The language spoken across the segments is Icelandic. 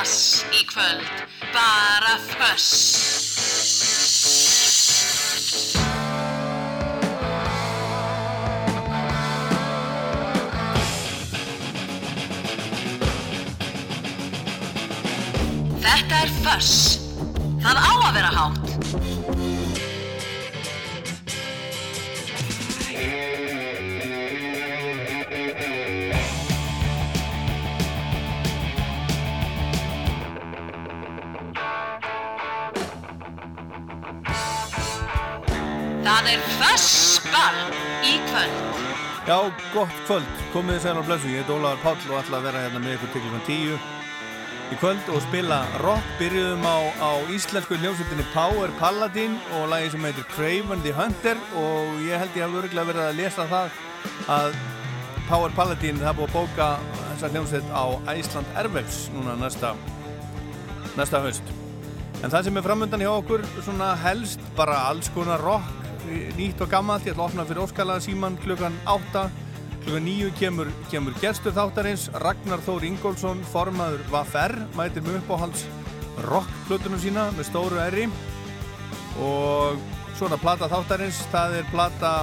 dass í kvöld, bara föss. Þetta er föss. Það á að vera hátt. Fössball í kvöld. Já, gott kvöld, komið þið sæl á blessu, ég heit Ólaður Páll og ætla að vera hérna með ykkur til klukkan 10 í kvöld og spila rock, byrjuðum á, á íslensku hljómsveitinni Power Paladin og lagi sem heitir Craven the Hunter og ég held ég hafði örgulega verið að lesa það að Power Paladin það búið að bóka þessa hljómsveit á Æsland Airwaves núna næsta, næsta haust. En það sem er framöndan hjá okkur, svona helst bara alls konar rock, nýtt og gammalt, ég ætla að opna fyrir Óskalaða síman klukkan 8, klukkan 9 kemur, kemur gestur þáttarins, Ragnar Þór Ingólfsson, formaður Vaffer, mætir með uppáhalds rockplutunum sína með stóru erri og svona plata þáttarins, það er plata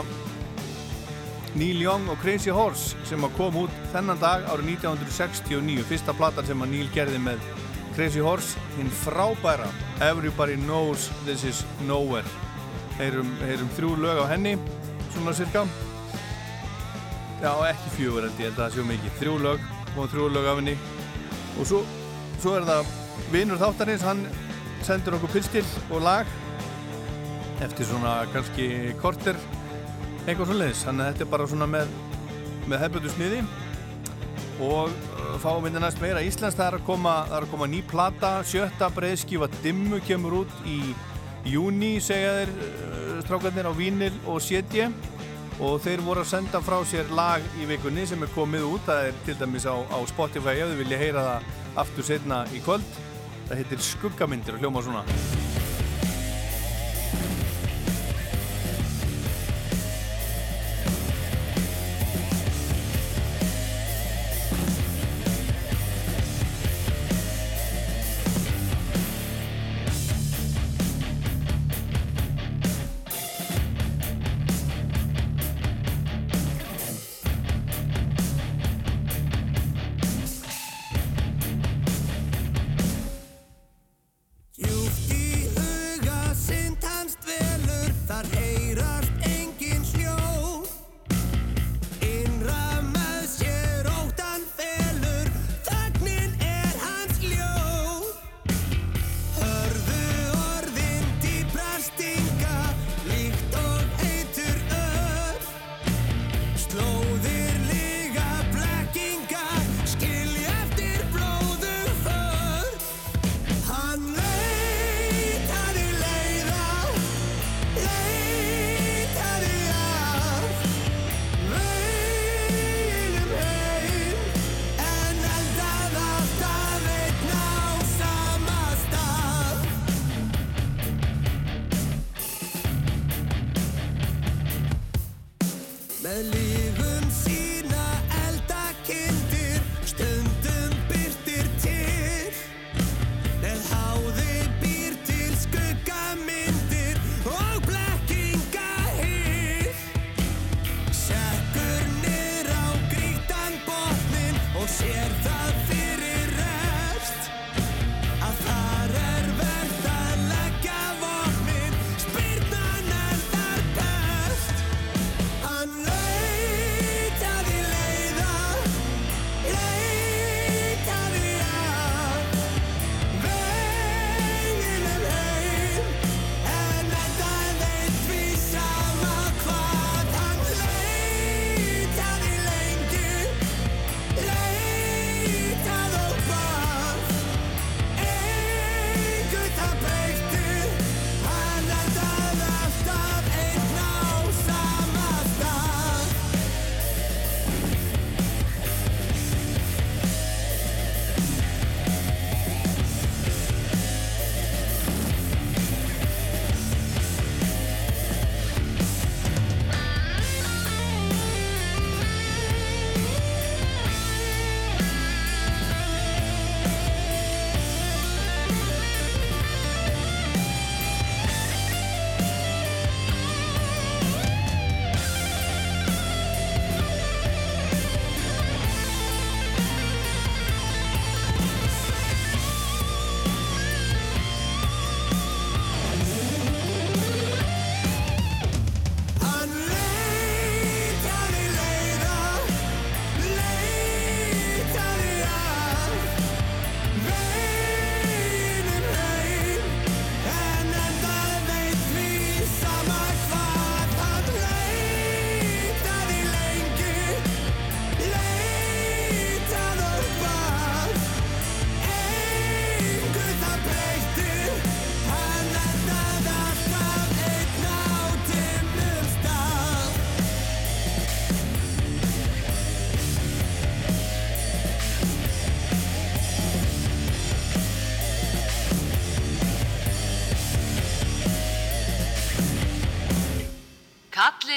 Neil Young og Crazy Horse sem kom út þennan dag árið 1969, fyrsta platan sem að Neil gerði með Crazy Horse, hinn frábæra Everybody Knows This Is Nowhere heyrum, heyrum þrjú lög á henni svona cirka. Já ekki fjögur held ég held að það séu mikið. Þrjú lög og þrjú lög af henni. Og svo, svo er það vinnur þáttarins, hann sendur okkur pilstil og lag eftir svona kannski korter eitthvað svo leiðis, þannig að þetta er bara svona með með hefbjöldu sniði. Og uh, fáum við næst meira Íslands, það er að koma, koma ný plata, sjötta breiðskifa Dimmu kemur út í júni segja þeir uh, strákarnir á Vínil og Sétje og þeir voru að senda frá sér lag í vikunni sem er komið út, það er til dæmis á, á Spotify ef þið vilja heyra það aftur setna í kvöld. Það heitir Skuggamyndir og hljóma svona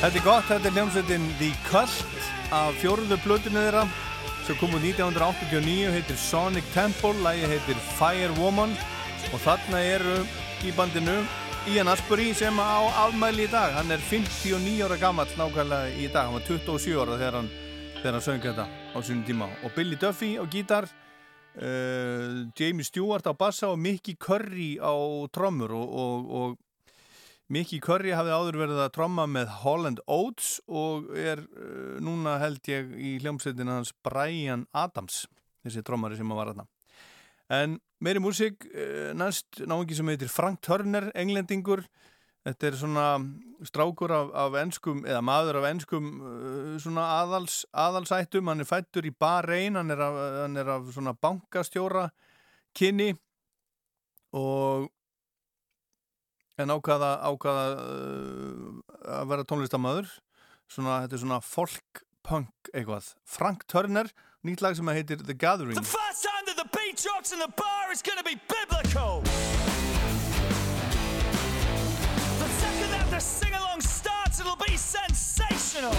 Þetta er gott, þetta er hljómsveitin The Cult af fjóruðu blöðinu þeirra sem kom úr 1989 heitir Sonic Temple, lagi heitir Fire Woman. Og þarna eru í bandinu Ian Asbury sem á afmæli í dag. Hann er 59 ára gammal nákvæmlega í dag. Hann var 27 ára þegar hann, hann söng þetta á sínum tíma. Og Billy Duffy á gítar uh, Jamie Stewart á bassa og Mickey Curry á trommur. Og, og, og Mickey Curry hafði áður verið að tromma með Holland Oates og er uh, núna held ég í hljómsveitina hans Brian Adams þessi trommari sem að var aðna En meiri músík, uh, næst náðungi sem heitir Frank Turner, englendingur. Þetta er svona strákur af, af ennskum, eða maður af ennskum uh, svona aðals, aðalsættum. Hann er fættur í Bahrein, hann er af, hann er af svona bankastjóra kynni og en ákvaða, ákvaða uh, að vera tónlistamöður. Svona, þetta er svona folk-punk eitthvað. Frank Turner, nýtt lag sem heitir The Gathering. The first time that the beat drops in the bar is gonna be biblical. The second that the sing along starts, it'll be sensational.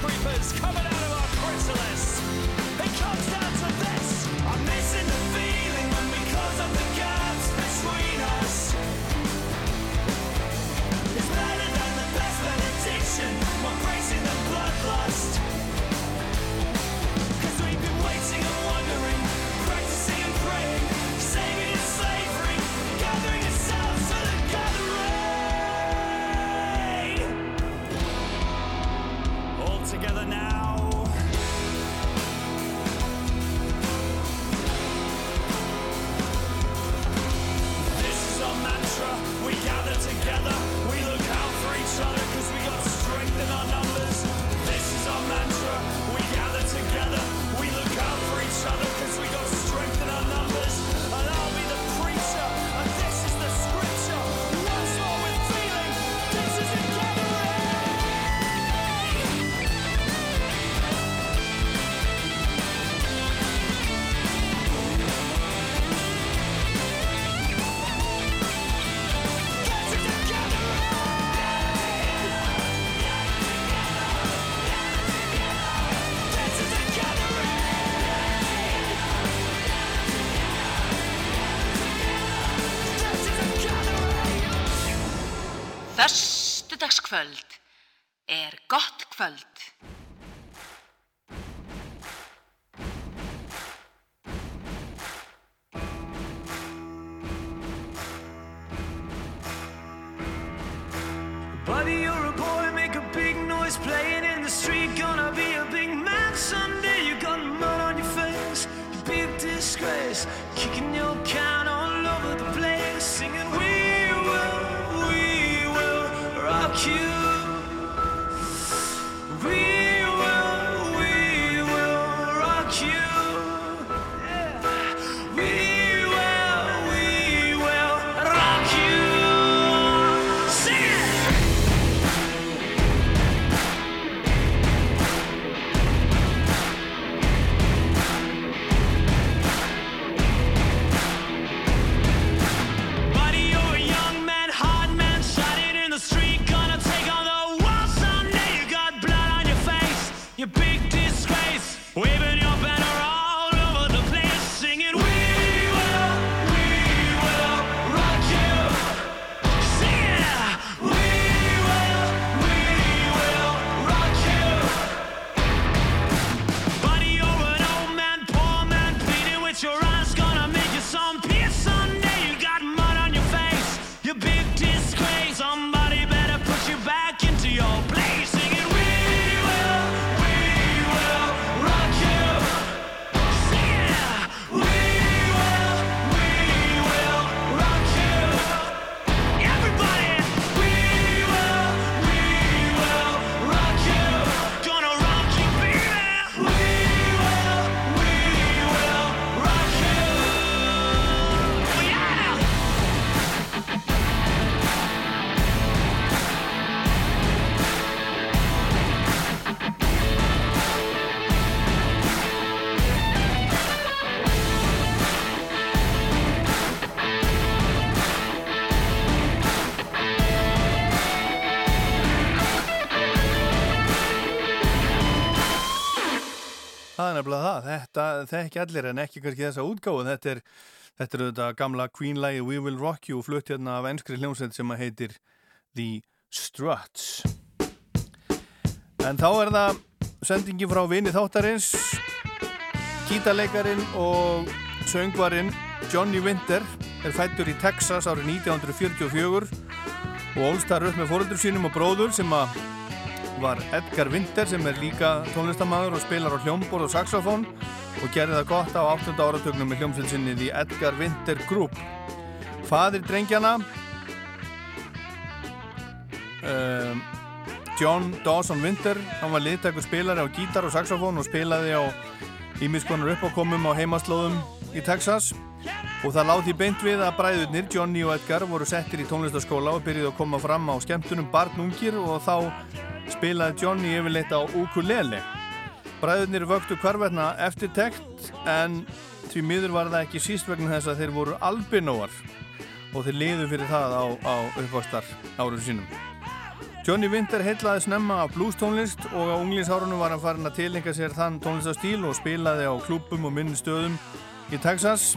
Creepers coming out Föstudagskvöld er gott kvöld. Nefnilega það. Þetta þekki allir en ekki kannski þessa útgáðu. Þetta er, þetta er þetta gamla Queen-lægi We Will Rock You flutt hérna af enskri hljómsveit sem að heitir The Struts. En þá er það sendingi frá vini þáttarins, gítarleikarin og söngvarinn Johnny Winter er fættur í Texas árið 1944 og ólstar upp með fóröldur sínum og bróður sem að var Edgar Winter sem er líka tónlistamæður og spilar á hljómborð og saxofón og gerði það gott á 8. áratögnum með hljómsveitinni The Edgar Winter Group. Fadir drengjana um, John Dawson Winter, hann var liðtækur spilari á gítar og saxofón og spilaði á ímiskonar uppákomum á heimaslóðum í Texas og það láti beint við að bræðurnir Johnny og Edgar voru settir í tónlistaskóla og byrjuði að koma fram á skemmtunum barnungir og þá spilaði Johnny yfirleitt á ukulele. Bræðurnir vöktu hvarvetna eftir tekt en því miður var það ekki síst vegna þess að þeir voru albinóar og þeir liðu fyrir það á, á uppvastar árum sínum. Johnny Winter heitlaði snemma af blues tónlist og á unglinsárunum var hann farin að tilengja sér þann tónlistastíl og spilaði á klúpum og minni stöðum í Texas.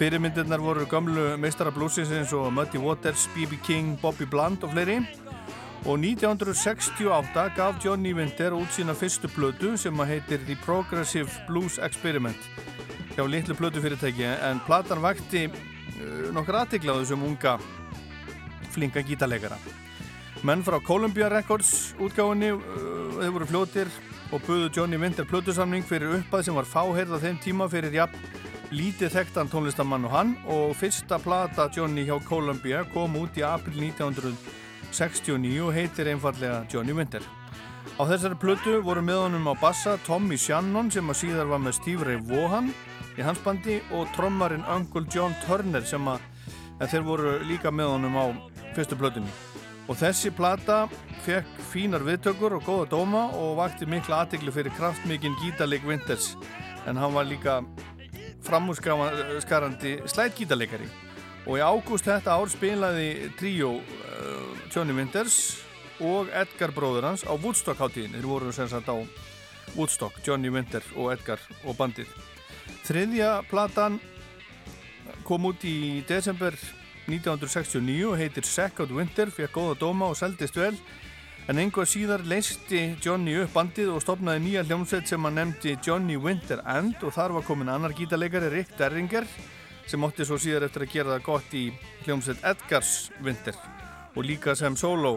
Fyrirmyndirnar voru gamlu meistara bluesins eins og Muddy Waters, B.B. King, Bobby Bland og fleiri og 1968 gaf Johnny Winter út sína fyrstu blödu sem að heitir The Progressive Blues Experiment hjá litlu blödu fyrirtæki en platan vakti uh, nokkur aðtikla á þessum unga flinka gítarleikara menn frá Columbia Records útgáfinni uh, þeir voru fljótir og buðu Johnny Winter blödusamning fyrir uppað sem var fáheirð á þeim tíma fyrir jafn lítið þekktan tónlistamann og hann og fyrsta plata Johnny hjá Columbia kom út í april 1969 og heitir einfallega Johnny Winter. Á þessari plötu voru með honum á bassa Tommy Shannon sem að síðar var með Steve Ray Vaughan í hans bandi og trommarinn Uncle John Turner sem að þeir voru líka með honum á fyrstu plötunni. Og þessi plata fekk fínar viðtökur og góða dóma og vakti mikla aðtiklu fyrir kraftmikinn gítarleik Winters en hann var líka framúrskarandi slætgítarleikari. Og í ágúst þetta ár spilaði tríó uh, Johnny Winters og Edgar bróður hans á Woodstock hátíðin þeir voru sem sagt á Woodstock Johnny Winter og Edgar og bandið. Þriðja platan kom út í desember 1969 og heitir Second Winter fekk góða dóma og seldist vel en einhvað síðar leisti Johnny upp bandið og stopnaði nýja hljómsveit sem hann nefndi Johnny Winter And og þar var komin annar gítarleikari Rick Derringer sem ótti svo síðar eftir að gera það gott í hljómsveit Edgars Winter og líka sem solo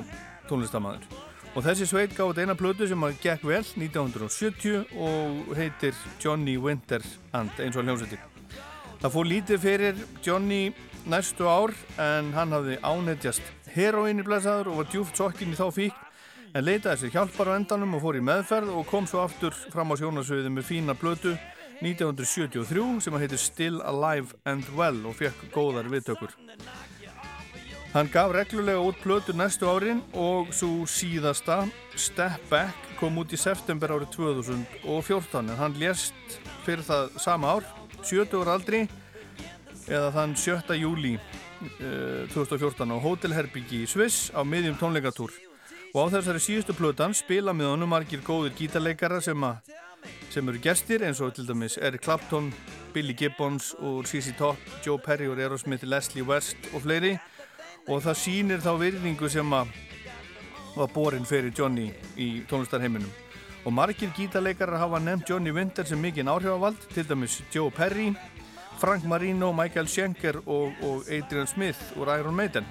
tónlistamæður og þessi sveit gáði eina plötu sem að gekk vel 1970 og heitir Johnny Winter And eins og hljómsveiti það fór lítið fyrir Johnny næstu ár en hann hafði ánættjast heroín í blæsaður og var djúft sokkinn í þá fík en leitaði sér hjálpar á endanum og fór í meðferð og kom svo aftur fram á sjónasviði með fína blötu 1973 sem að heitir Still Alive and Well og fekk góðar viðtökur. Hann gaf reglulega út blötu næstu árin og svo síðasta Step Back kom út í september árið 2014 en hann lést fyrir það sama ár, 70 ára aldri eða þann 7. júli uh, 2014 á Hotel Herbyggi í Sviss á miðjum tónleikatúr og á þessari síðustu plötan spila með honum margir góðir gítarleikara sem, sem eru gestir eins og til dæmis Eric Clapton, Billy Gibbons og CC Top, Joe Perry og Aerosmith, Leslie West og fleiri. Og það sýnir þá virðingu sem að var borin fyrir Johnny í tónlistarheiminum. Og margir gítarleikarar hafa nefnt Johnny Winter sem mikinn áhrifavald til dæmis Joe Perry Frank Marino, Michael Schenker og, og Adrian Smith úr Iron Maiden.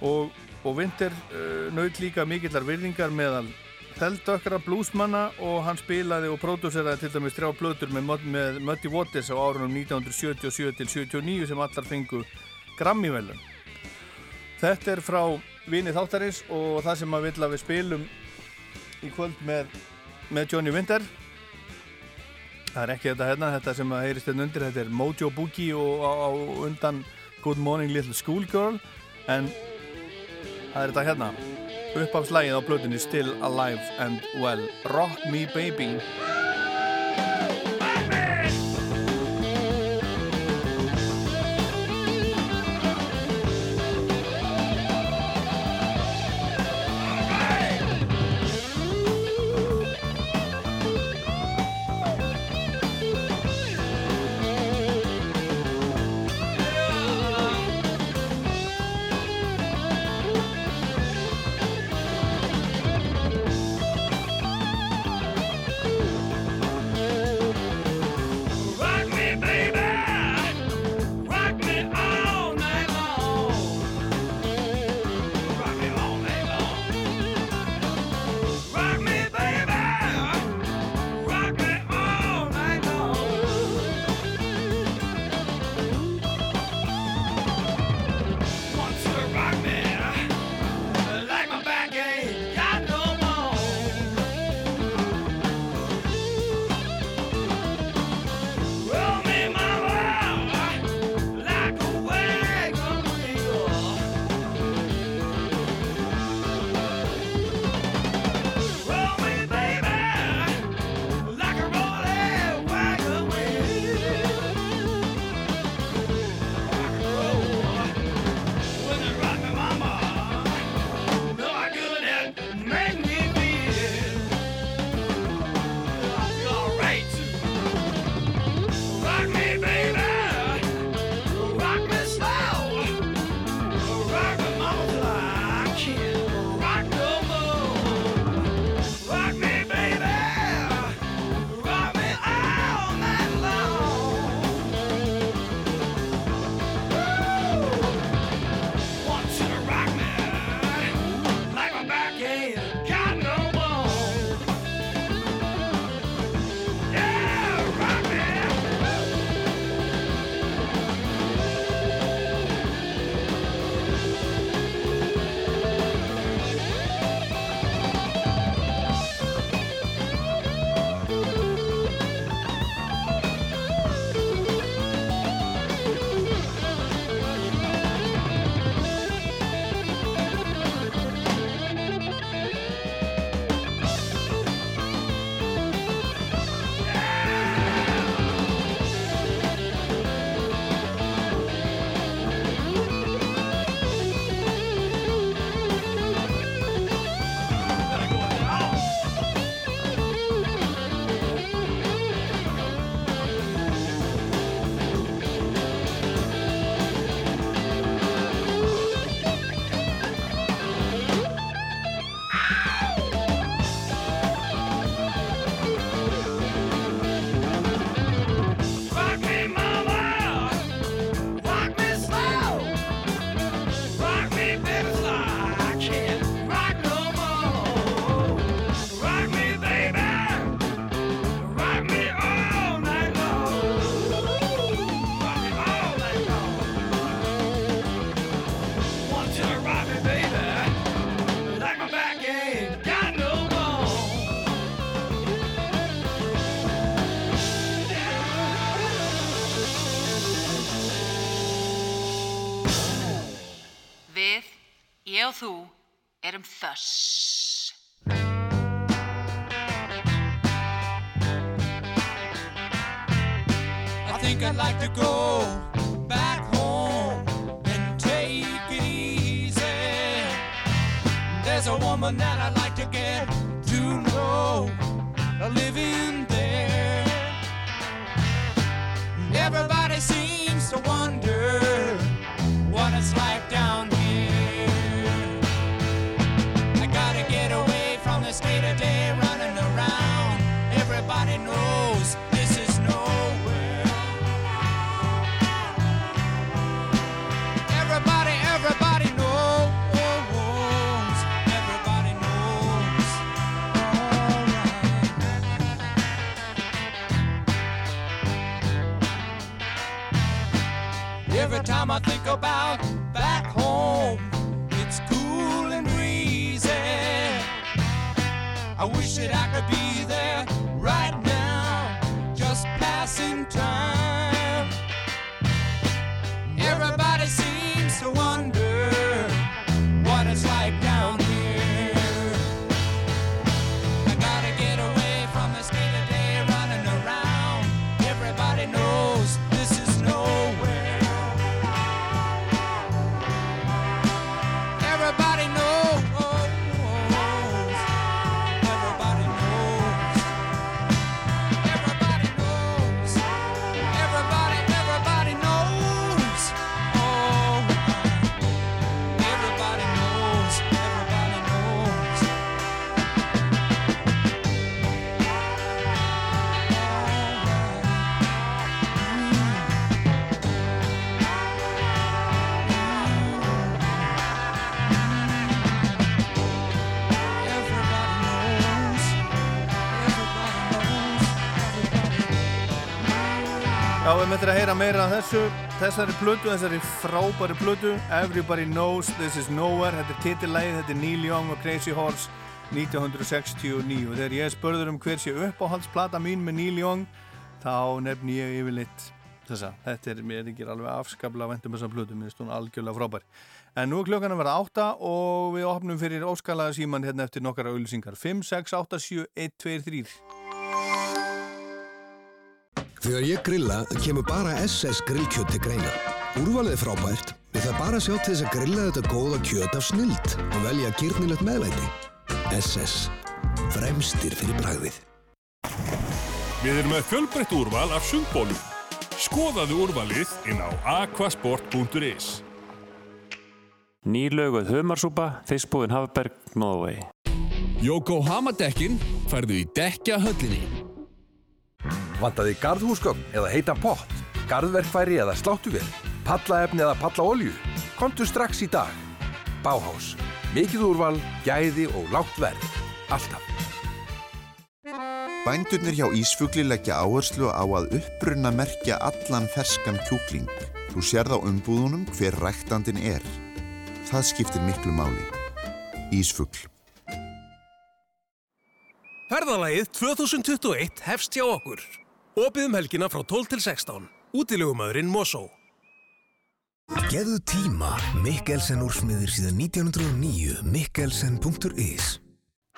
Og, og Winter uh, naut líka mikillar virðingar meðal þeldökkra bluesmanna og hann spilaði og pródúseraði til dæmis þrjá blöður með, með Muddy Waters á árunum 1977 til 79 sem allar fengu Grammy-velun Þetta er frá Vini Þáttarins og það sem að vilja við spilum í kvöld með, með Johnny Winter. Það er ekki þetta hérna, þetta sem að heyrist hérna undir, þetta er Mojo Boogie og á, á undan Good Morning Little Schoolgirl en það er þetta hérna. Uppafslægið á blöðinni Still Alive and Well. Rock Me Baby við möttum að heyra meira af þessu, þessari plötu, þessari frábæri plötu Everybody Knows This Is Nowhere. Þetta er titillægið, þetta er Neil Young og Crazy Horse 1969 og þegar ég spörður um hver sé uppáhaldsplata mín með Neil Young þá nefn ég yfirleitt þessa, þetta er mér ekki alveg afskaplega vendum þessa plötu, mér finnst hún algjörlega frábær. En nú er klukkan að vera átta og við opnum fyrir óskalaða síman hérna eftir nokkara auðlýsingar 5, 6, 8, 7, 1, 2, 3 Þegar ég grilla kemur bara SS grillkjöt til greina. Úrvalið er frábært, við það bara að sjá til þess að grilla þetta góða kjöt af snild og velja gyrnilegt meðlæti. SS. Fremstir fyrir bragðið. Við erum með fjölbreytt úrval af sungbólum. Skoðaðu úrvalið inn á aquasport.is Nýlöguð humarsúpa, fiskbúðin Hafberg, Norway. Yokohama-dekkin færðu í dekja höllinni. Vantaði garðhúsgögn eða heitan pott, garðverkfæri eða sláttuvél, pallaefni eða pallaolju? Komdu strax í dag. Báhás. Mikið úrval, gæði og lágt verð. Alltaf. Bændurnir hjá Ísfugli leggja áherslu á að upprunna merkja allan ferskan kjúkling. Þú sérð á umbúðunum hver ræktandin er. Það skiptir miklu máli. Ísfugl. Ferðalagið 2021 hefst hjá okkur. Opið um helgina frá 12 til 16. Útilegumæðurinn Mosó. Geðu tíma. Mikkelsen úrsmiðir síðan 1909. Mikkelsen.is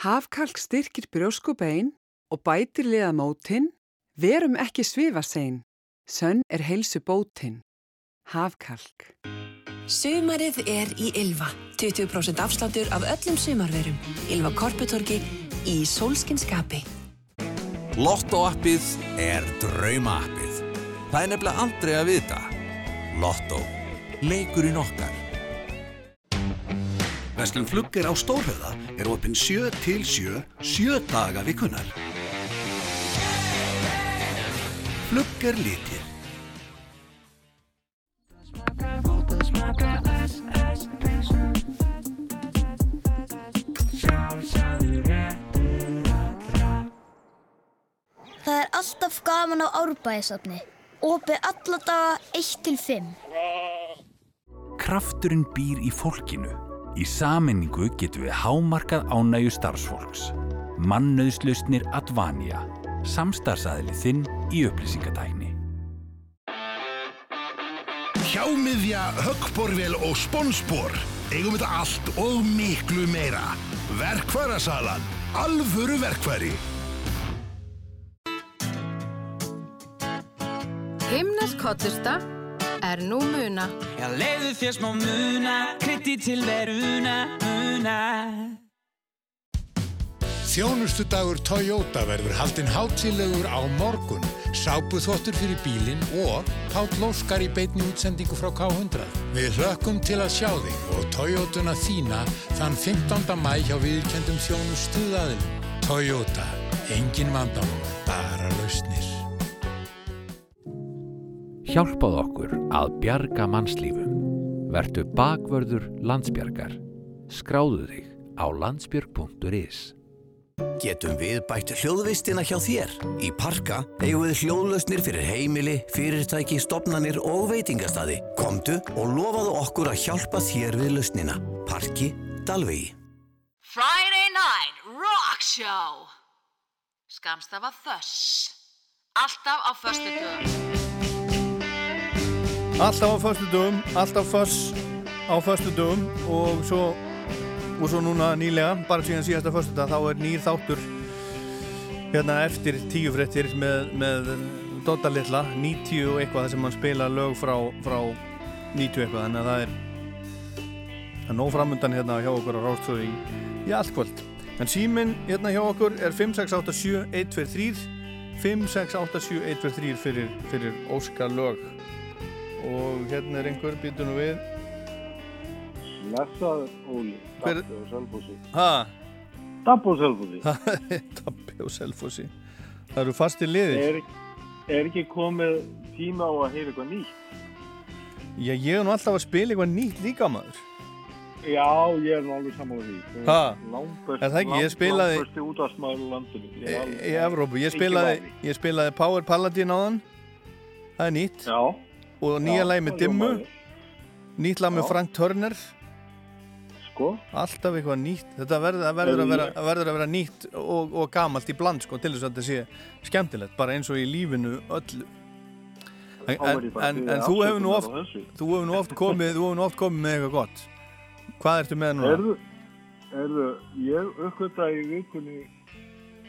Hafkalk styrkir brjóskubein og bætir liða mótin. Verum ekki svifasein. Sönn er heilsu bótin. Hafkalk. Sumarið er í Ylva. 20% afsláttur af öllum sumarverum. Ylva Korputorgi í sólskinskapi. Lotto-appið er drauma-appið. Það er nefnilega aldrei að vita. Lotto. Leikurinn okkar. Vestlum Flugger á Stórhöða er opinn 7 til 7, 7 daga vikunar. Flugger litir. Það er alltaf gaman á árbæðisafni. Opið alla daga 1 til 5. Krafturinn býr í fólkinu. Í saminningu getum við hámarkað ánægju starfsfólks. Mannauðslausnir Advania. Samstarfsaðili þinn í upplýsingatækni. Hjámiðja, höggborvél og sponsbor. eigum þetta allt og miklu meira. Verkfærasalan. Alvöru verkfæri. Himnes kottusta er nú muna. Já, leiðu þér smá muna, krytti til veruna, muna. Þjónustu dagur Toyota verður haldinn hátílegur á morgun, sápuþvottur fyrir bílinn og Páll Óskar í beinni útsendingu frá K100. Við hlökkum til að sjá þig og Toyotuna þína þann 15. mæ hjá viðurkendum þjónustuðaðilum. Toyota, engin vandamál, bara lausnir. Hjálpað okkur að bjarga mannslífum. Vertu bakvörður landsbjargar. Skráðu þig á landsbjörg.is. Getum við bætt hljóðvistina hjá þér? Í Parka eigum við hljóðlausnir fyrir heimili, fyrirtæki, stopnanir og veitingastadi. Komdu og lofaðu okkur að hjálpa þér við lausnina. Parki Dalvegi. Friday Night Rock Show Skamstafa Þöss Alltaf á föstu dögum Alltaf á föstu dögum, alltaf föss á föstu dögum og svo, og svo núna nýlega, bara síðan síðasta föstu dag, þá er nýr þáttur hérna eftir tíu fréttir með, með Dodda Lilla, 90 og eitthvað sem hann spila lög frá, frá 90 eitthvað, þannig að það er það er nóg framundan hérna hjá okkur á Rástöðu í, í allt kvöld. En síminn hérna hjá okkur er 5687123 5687123 fyrir, fyrir Óskar lög og hérna er einhver býtur nú við Blessaður Óli, Dabbi og Selfossi. ha? Dabbi og Selfossi. Dabbi og Selfossi það eru fastir liðir Er, er ekki komið tíma á að heyra eitthvað nýtt? Já, ég er nú alltaf að spila eitthvað nýtt líka maður Já, ég er nú alveg saman við því. Langbest, Er það ekki? Ég spilaði- Langbesti útastmaður á landinu. Í, Evrópu, ég spilaði ég spilaði Power Paladin á þann það er nýtt Já. Og nýja lagi með Dimmu nýtt lag með. Frank Turner sko alltaf eitthvað nýtt þetta verður, að, vera, það verður að vera nýtt og, og gamalt í bland sko, til þess að þetta sé skemmtilegt, bara eins og í lífinu öllu en, en, en, en þú hefur nú oft þú hefur nú oft komið þú hefur nú oft komið með eitthvað gott hvað ertu með núna? Erðu, erðu, ég uppgötaði í vikunni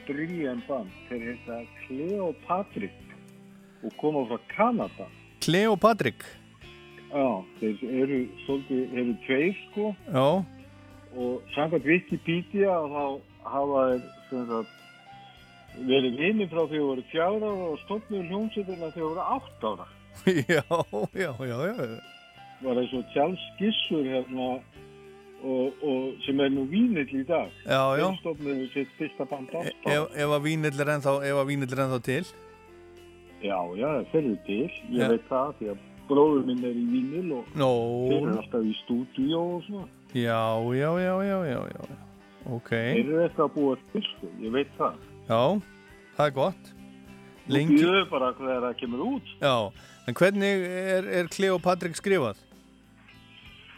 Brilliant Band. Þeir heita Cleopatrik og koma frá Kanada. Cleo Patrick Já, þeir eru svolítið, þeir eru tveir sko já, og samkvæmt Wikipedia þá hafa þeir verið vinni frá að voru fjára og stofnum hljómsveitina þegar voru átt ára. já, já, já, já Var eins og Charles Gissur hérna og, og sem er nú vínill í dag. Já, já. Þeir stofnuðu sitt fyrsta band ára. er ennþá ef að vínill er ennþá til Já, já, eru til. Ég Já. veit það því að bróður minn er í vínil og Nó. þeir eru alltaf í stúdíó og svona. já, já, já, já, já, já ok, Þeir eru eitthvað að búa til, sko. Ég veit það. já það er gott Lengi- býðum bara þegar það kemur út. Já, en hvernig er, er Cleo Patrick skrifað?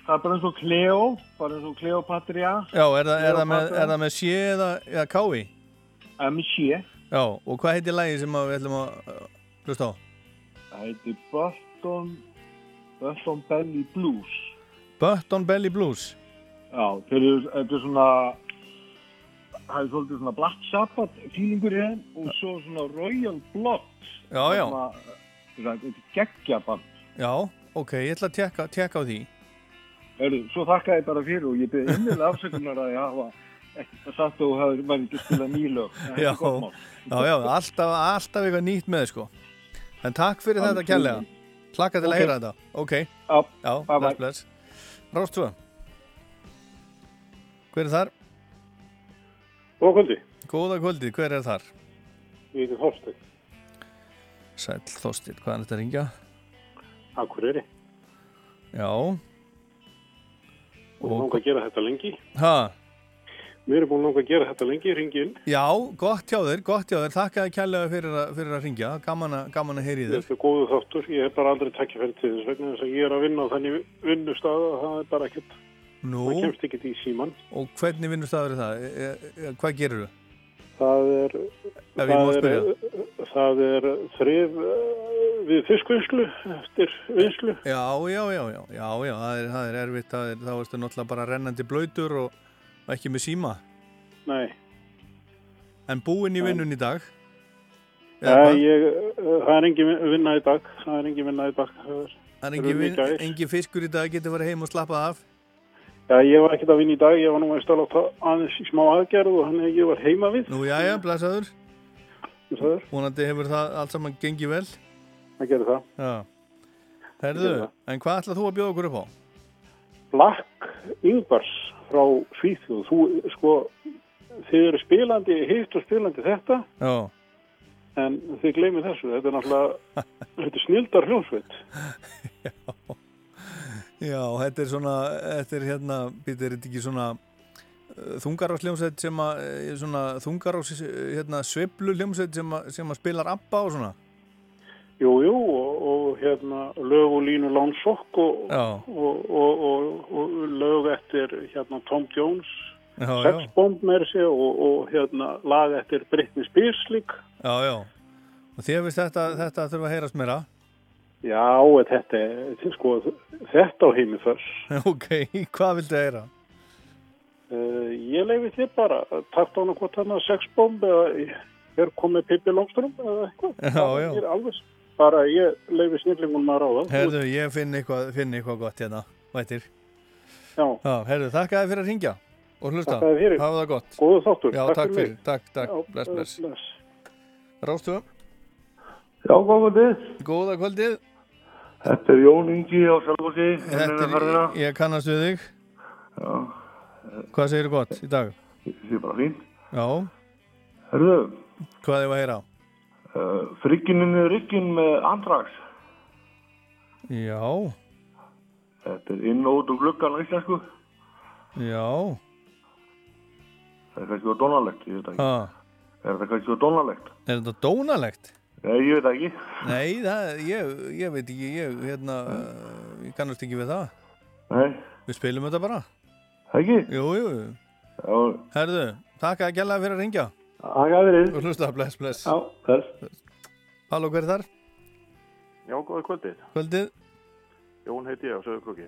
Það er bara eins og Cleo, bara eins og Cleopatria. Já, er það, er það, með, er það með sé eða, eða kái? M. Sé. Já, og hvað heitir lagi sem við ætlum að hlusta á? Það heitir Button, Button Belly Blues. Button Belly Blues Já, þeir eru, þetta er svona, það er svolítið svona Black Sabbath fílingur í þeim og svo svona Royal Blood. Já, já. Þetta er geggjaband. Já, ok, ég ætla að tekka, á því Hörru, svo þakka ég bara fyrir og ég byrði innilega afsökunar að ég hafa ekki sagt að þú hefur maður ekki spilað nýlög. Það Já, já, já, alltaf, alltaf eitthvað nýtt með sko En takk fyrir Alveg þetta kærlega Klakka til að Ok. heyra þetta Ok, já, já bye bless, bless Rástfö Hver er þar? Góða kvöldi. Góða kvöldi, hver er þar? Ég heiti Þorstein. Sæll Þorstil, hvað er þetta að ringja? Akureyri. Já, Og langa að gera þetta lengi. ha, Við erum búin að gera þetta lengi, ringi inn. já, gott hjá þér, gott hjá þér Þakka þér kærlega fyrir, fyrir að ringja Gaman gaman að heyri þér Þetta er góðu þáttur. Ég hef bara aldrei takkifæri til þess vegna þess að ég er að vinna á þannig vinnustað að það er bara ekkert, Nú, það kemst ekkert í síman. og hvernig vinnustafur er það? E, e, e, hvað gerir þú? Það er, það er, það er þrif við fiskvinnslu eftir vinslu. Já, já, já, já, já, já, það er, það er erfitt, það er, þá ertu náttúrulega bara rennandi blöytur og ekki með síma. Nei. En búinn í vinnun í dag? Já, ég, uh, það er engin vinna í dag, það er engin vinna í dag. Það er engin, vin, engin fiskur í dag, getur farið heim og slappað af? Já, ég var ekkert að vinna í dag, ég var nú að stala aðeins í smá aðgerð og þannig að ég var heima við. Nú, já, já, blæsaður. Blæsaður. Vonandi hefur það allt saman gengið vel. Það gerir það. Já. Herðu, en hvað ætlað þú að bjóða okkur upp á? Black Ingvars frá Svíþjóð. Þú, sko, þið eru spilandi, hitt og spilandi þetta. Já. En þið gleymið þessu, þetta er náttúrulega, þetta er snildar hljómsveit. Já. Já, þetta er svona, þetta er hérna, býtir, er þetta ekki svona uh, þungarársljómsveit sem að, uh, svona þungarárs, hérna, sveplu hljómsveit sem að, sem að spilar abba og svona? Jú, jú, og, og hérna lög og línu Lónsokk og, og, og lög eftir hérna Tom Jones, Sex Bomb með þessi og hérna lag eftir Britney Spears lík. Já, já, og því að þetta, þetta þurfa að heyrast meira? Já, þetta, sko, þetta á heimi þess. Ok, hvað viltu heyra? Uh, ég leiði þér bara, takt á hana hvort hana Sex Bomb eða hér komið Pippi Longström eða eitthvað. Ég er alveg bara ég leiði snillingun maður á það. Herðu, ég finn eitthvað, finn eitthvað gott hérna, vætir. Já. Já, herðu, þakka þið fyrir að ringja og hlusta. Þakka þið fyrir. Hafa það gott. Góðu þáttur. Já, takk, takk fyrir. mig. Takk, takk. Já, bless, bless. bless. Rástu. Já, góða kvöldið. Góða kvöldið. Þetta er Jón Ingi á er, ég kannast við þig. Já. Hvað segir þú gott í dag? Ég sé bara fín. Já. Herðu. Hvað er það að heyra? Uh, Friggininu Riggin með Andrax. Já. Þetta er inn og út úr gluggan á íslensku. Já. Það er kannski dónalegt, ég veit ekki. Ha. Er þetta kannski dónalegt? Er þetta dónalegt? Nei, ég veit ekki. Nei, það, ég, ég veit ekki, ég, hérna, ég kannast ekki við það. Nei. Við spilum þetta bara. Ekki? Jú, jú. Já. Herðu, takk að gæla fyrir að ringja. Takk að fyrir. Og hlusta, bless, bless. Já, bless. Halló, hver er þar? Já, góða kvöldið. Kvöldið. Jón heiti ég á Söðukrúki.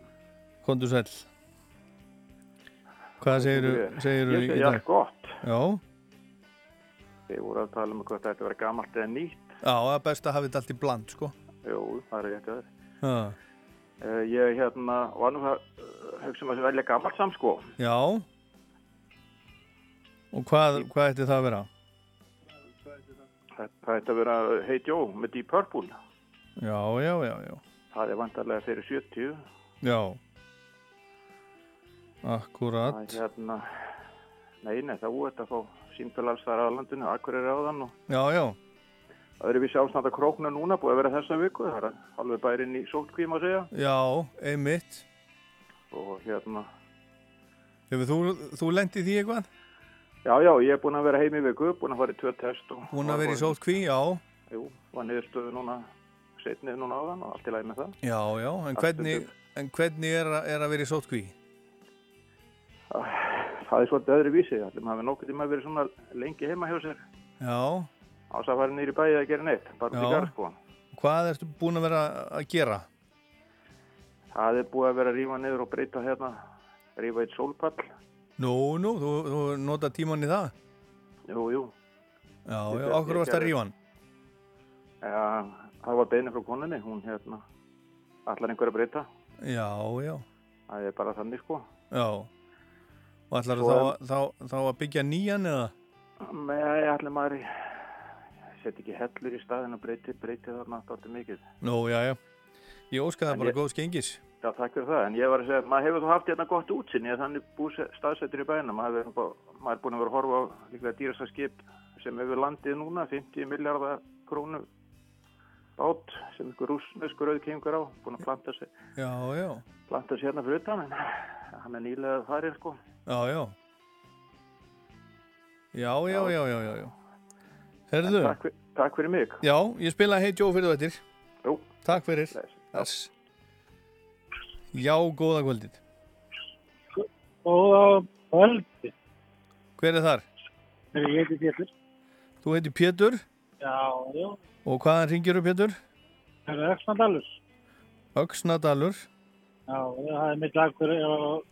Kondur sæl. Hvað segiru Ég í dag? allt gott. Já. Þið voru að tala um hvað þetta verið gamalt eða nýtt. Já, það er best að hafa þetta allt í bland, sko. Jú, það er að það. Já. Uh, ég hérna var nú að uh, hugsa um að velja gamalt samt sko. Já. Og hvað, hvað ætti það að vera? Það, ætti að vera Hey Joe með Deep Purple. Já, já, já, já. Það er vantarlega fyrir 70. Já. Akkurat. Það er hérna, nei, nei, það er þetta að fá símtöl alls þar að landinu, akkur er áðan og Já, já. það eru við sjálfsnátt að krókna núna, búið að vera þessa viku, það er alveg bærin í sótkvím að segja Já, einmitt. og hérna, Hefur þú, þú lendið því eitthvað? Já, já, ég er búin að vera heim í viku, búin að fara í tvö test og Búin að vera í sótkví, já. Jú, var niðurstöðu núna, setnið núna áðan og allt í lagi með það. Já, já. En hvernig, en hvernig er, að- er að vera í sótkví? Það er svolítið öðru vísi, allir maður nokkuð tíma verið svona lengi heima hjá sér, Já. ás að fara nýri bæði að gera neitt, bara út í Já. garð sko. Hvað ertu búin að vera að gera? Það er búið að vera að rífa niður og breyta hérna, rífa eitt sólpall, Nú, nú, þú, þú nota tíman í það? jú, jú. Já, já, okkur varst að rífa hann? Ja, það var beinu frá koninni, hún hérna, allar einhver að breyta, Já, já, það er bara þannig sko. já. Og ætlar Svo þá, þá, þá að byggja nýjan eða? Nei, allir maður, í- set ekki hellur í staðin og breyti, breyti þarna dálítið mikið. Nú, já, já. Ég óska það bara ég- góðs gengis. Já, takk fyrir það, en ég var að segja, maður hefur þú haft hérna gott útsinni, eða þannig búið staðsettur í bænum, maður, maður er búin að vera að horfa á líklega dýrasta skip sem hefur landið núna, 50 miljardar krónu bát sem ykkur rúsneskur auðkengur á, búin að planta sig, Já, já, planta sig hérna fyrir utan, en hann er nýlega farið, sko. já, já. Já, já, já, já, já, já. Herðu, Takk, takk fyrir mig. já, ég spila Hey Joe fyrir þetta. Jú. Takk fyrir. Yes. Já, góða kvöldið. Góða kvöldi. Hver er þar? Ég heiti Pétur. Þú heitir Pétur Já, já. og hvaðan ringir þú Pétur? Það er Öksnadalur. Öksnadalur. Já, það er mitt og...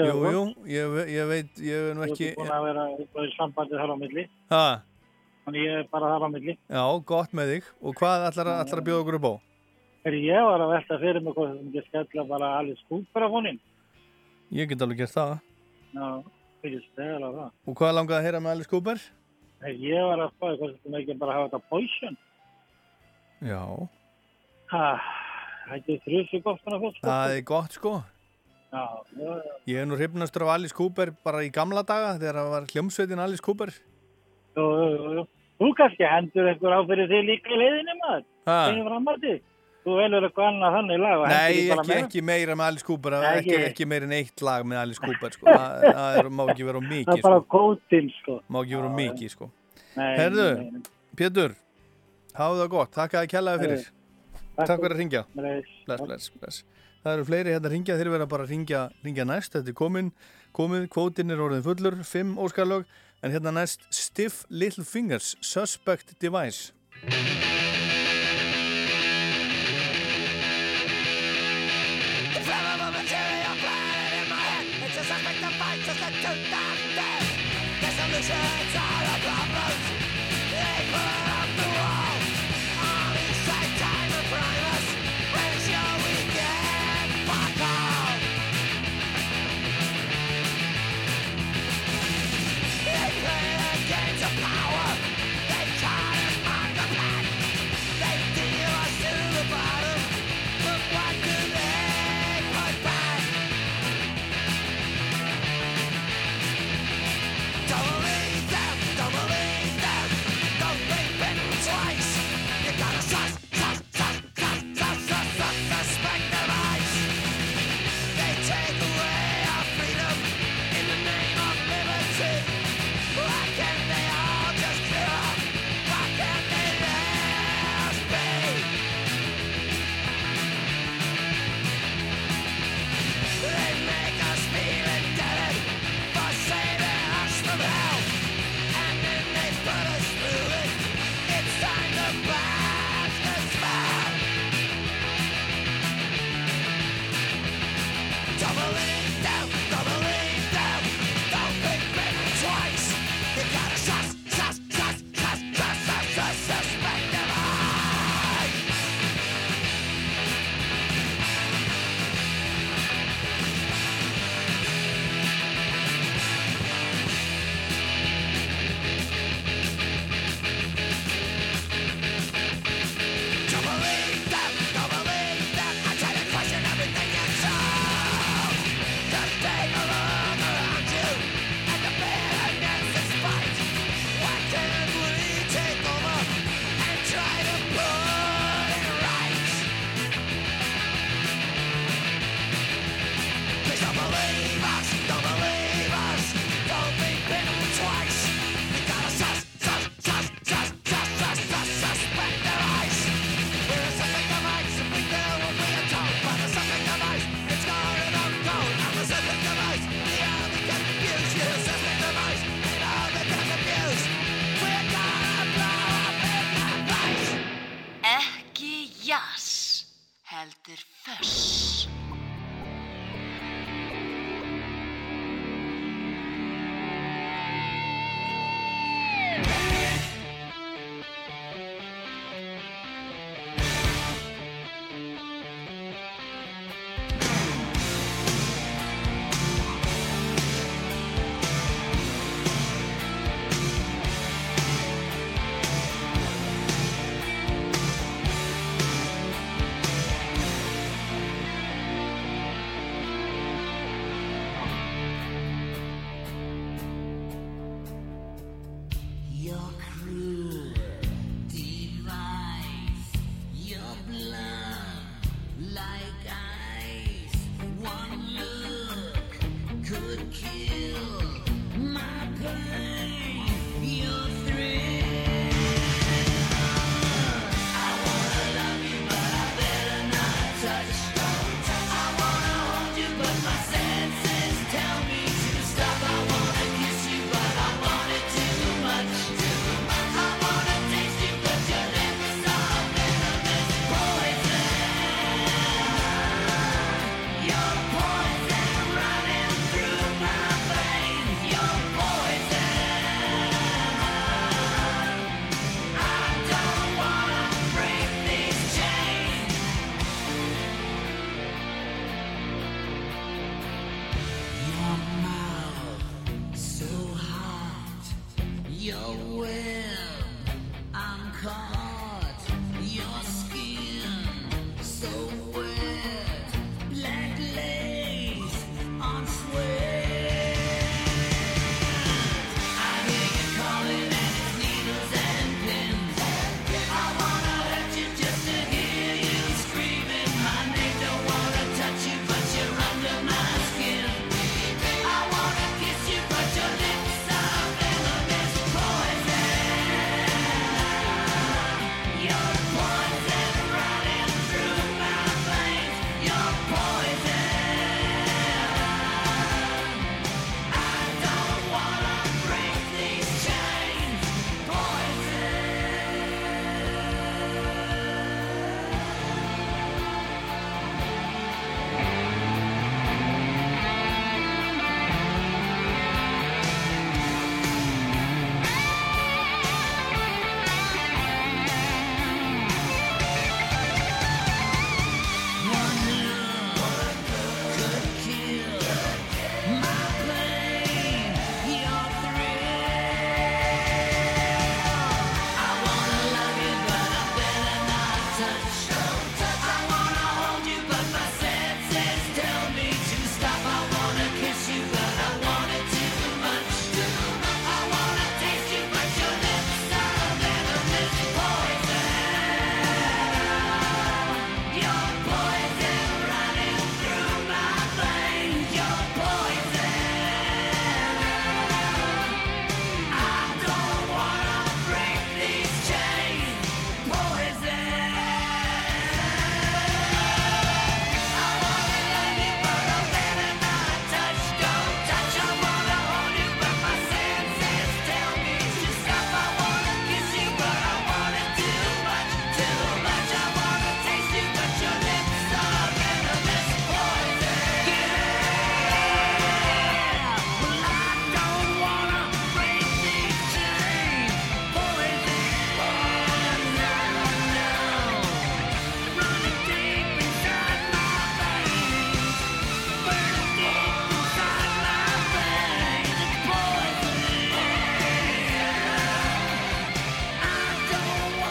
Jú, jú, ég, ég veit, ég er nú Þú ekki... ert búin að vera í sambandi þar á milli. Ha, Þannig ég er bara þar á milli. já, gott með þig. Og hvað ætlar að, ætlar að bjóða okkur upp á? Er ég var að velta fyrir mig hvað sem ekki skella bara Alice Cooper af honum. Ég get alveg gert það. Já, fyrir stæðala það. Og hvað langaði að heyra með Alice Cooper? Nei, ég var að spáði hvað sem ekki bara hafa þetta poison. Já, Ha, þetta er þrjusu gott svona fyrst. það er gott sko. Já, já, já. Ég er nú hrifnastur af Alice Cooper bara í gamla daga þegar það var hljómsveitin Alice Cooper. Jú, jú, jú. Þú kannski hendur einhver á fyrir þig líka í leiðinni maður. Ha? Þegar fram að þig. Þú velur eitthvað annað þannig lag Nei, ekki, ekki meira með Alice Cooper, ekki, ekki. meira en eitt lag með Alice Cooper sko. Það, það er, má ekki vera of Það mikið er bara sko. kótinn sko. Má ekki vera mikið sko. Herðu. Pétur, hafa það gott, takk að þið kjallaði fyrir. Takk Takk fyrir að ringja. Bless. Bless, bless. Það eru fleiri hérna að ringja, þeir verða bara að ringja, ringja næst, þetta er komin, komið, kvótinn er orðin fullur, fimm óskarlög, en hérna næst Stiff Little Fingers, Suspect Device. The solutions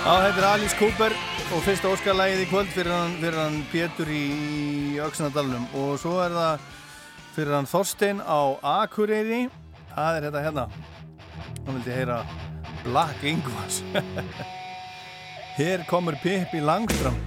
Já, þetta er Alice Cooper og fyrsta óskarlægið í kvöld fyrir hann, fyrir hann Pétur í, Öksnadalunum og svo er það fyrir hann Þorstein á Akureyri. Það er þetta hérna. Hann vildi heyra Black Ingvars Hér komur Pippi Langström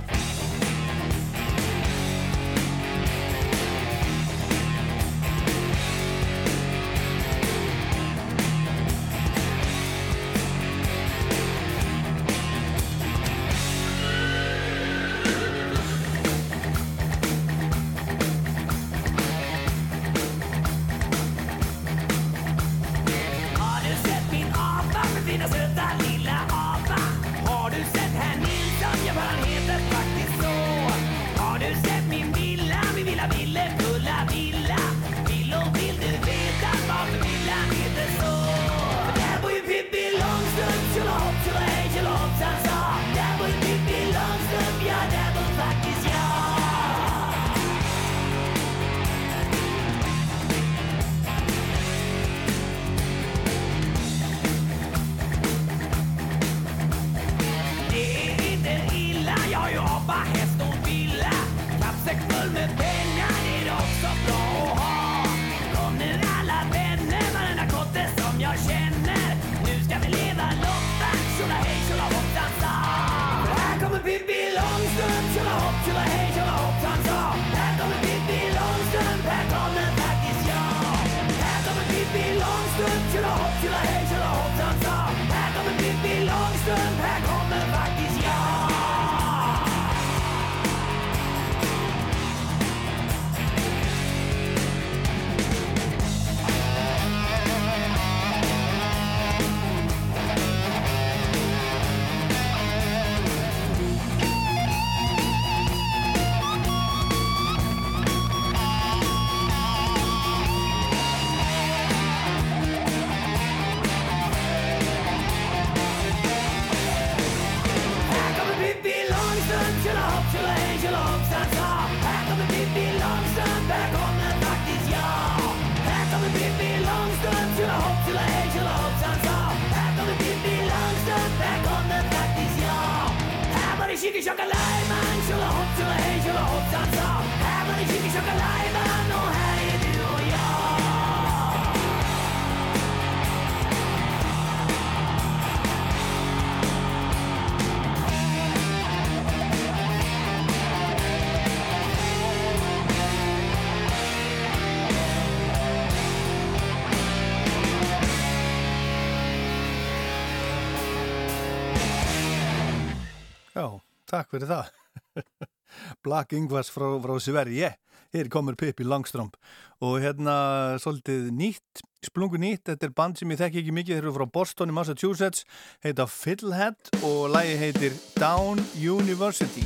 Takk fyrir það. Black Ingvars frá, frá Sverige. Hér komur Pippi Langström og hérna svolítið nýtt, splungu nýtt. Þetta er band sem ég þekki ekki mikið. Þeir eru frá Boston í Massachusetts. Heita Fiddlehead og lægi heitir Down University.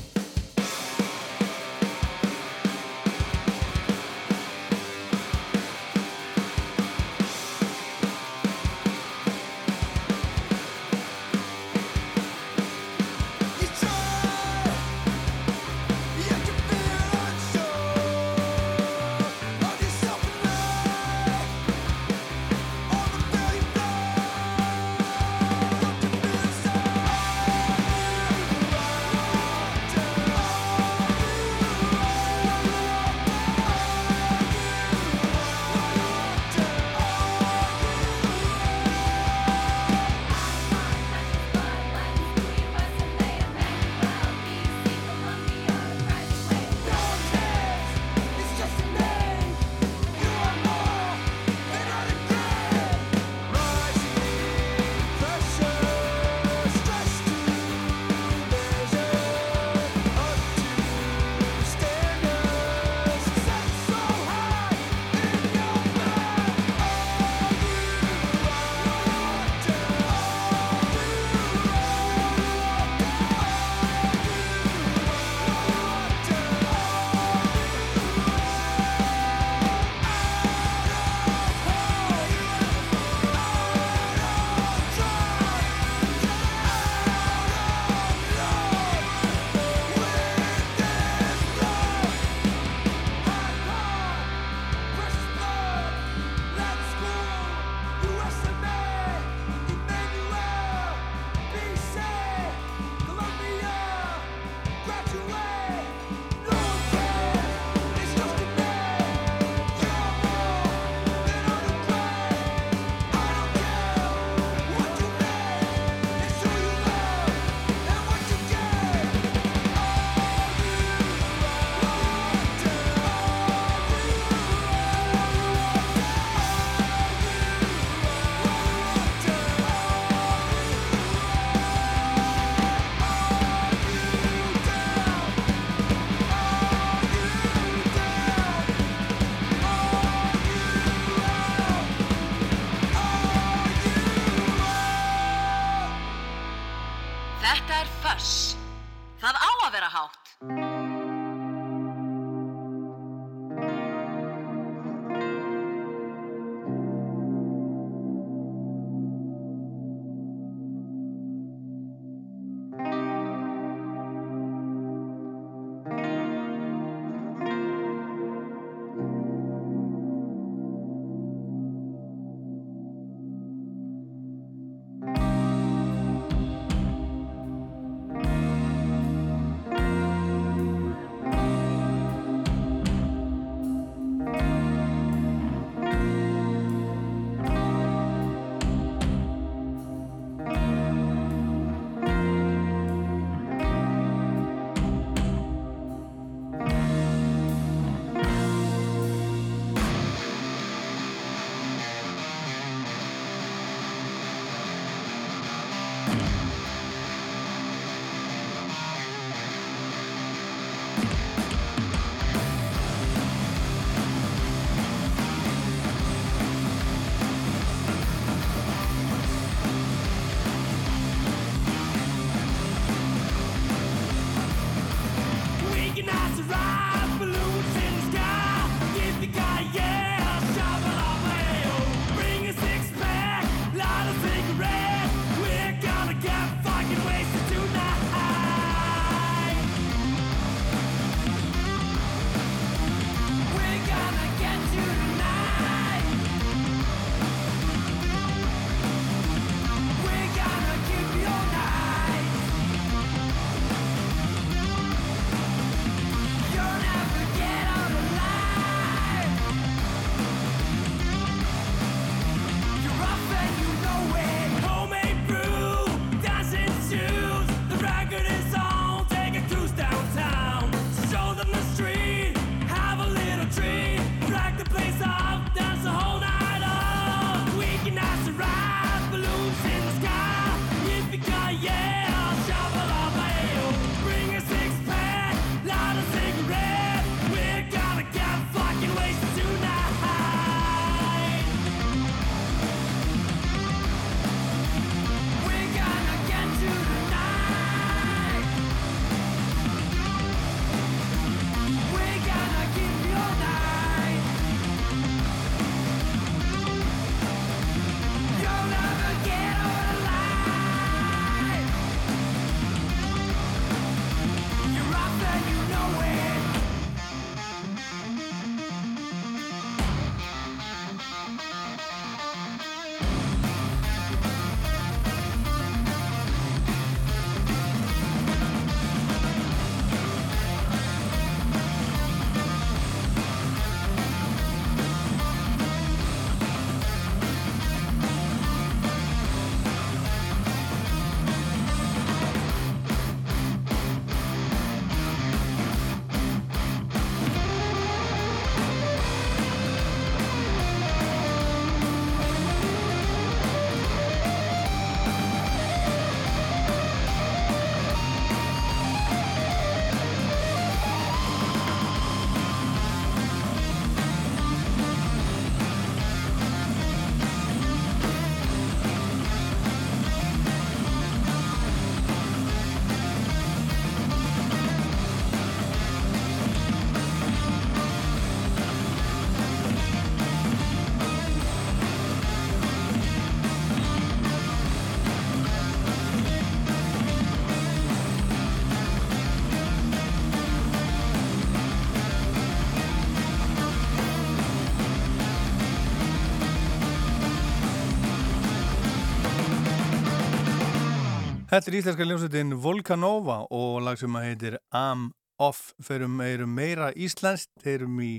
Þetta er íslenska ljónsveitin Volcanova og lag sem heitir Am Off. Ferum eirum meira íslenskt. Erum í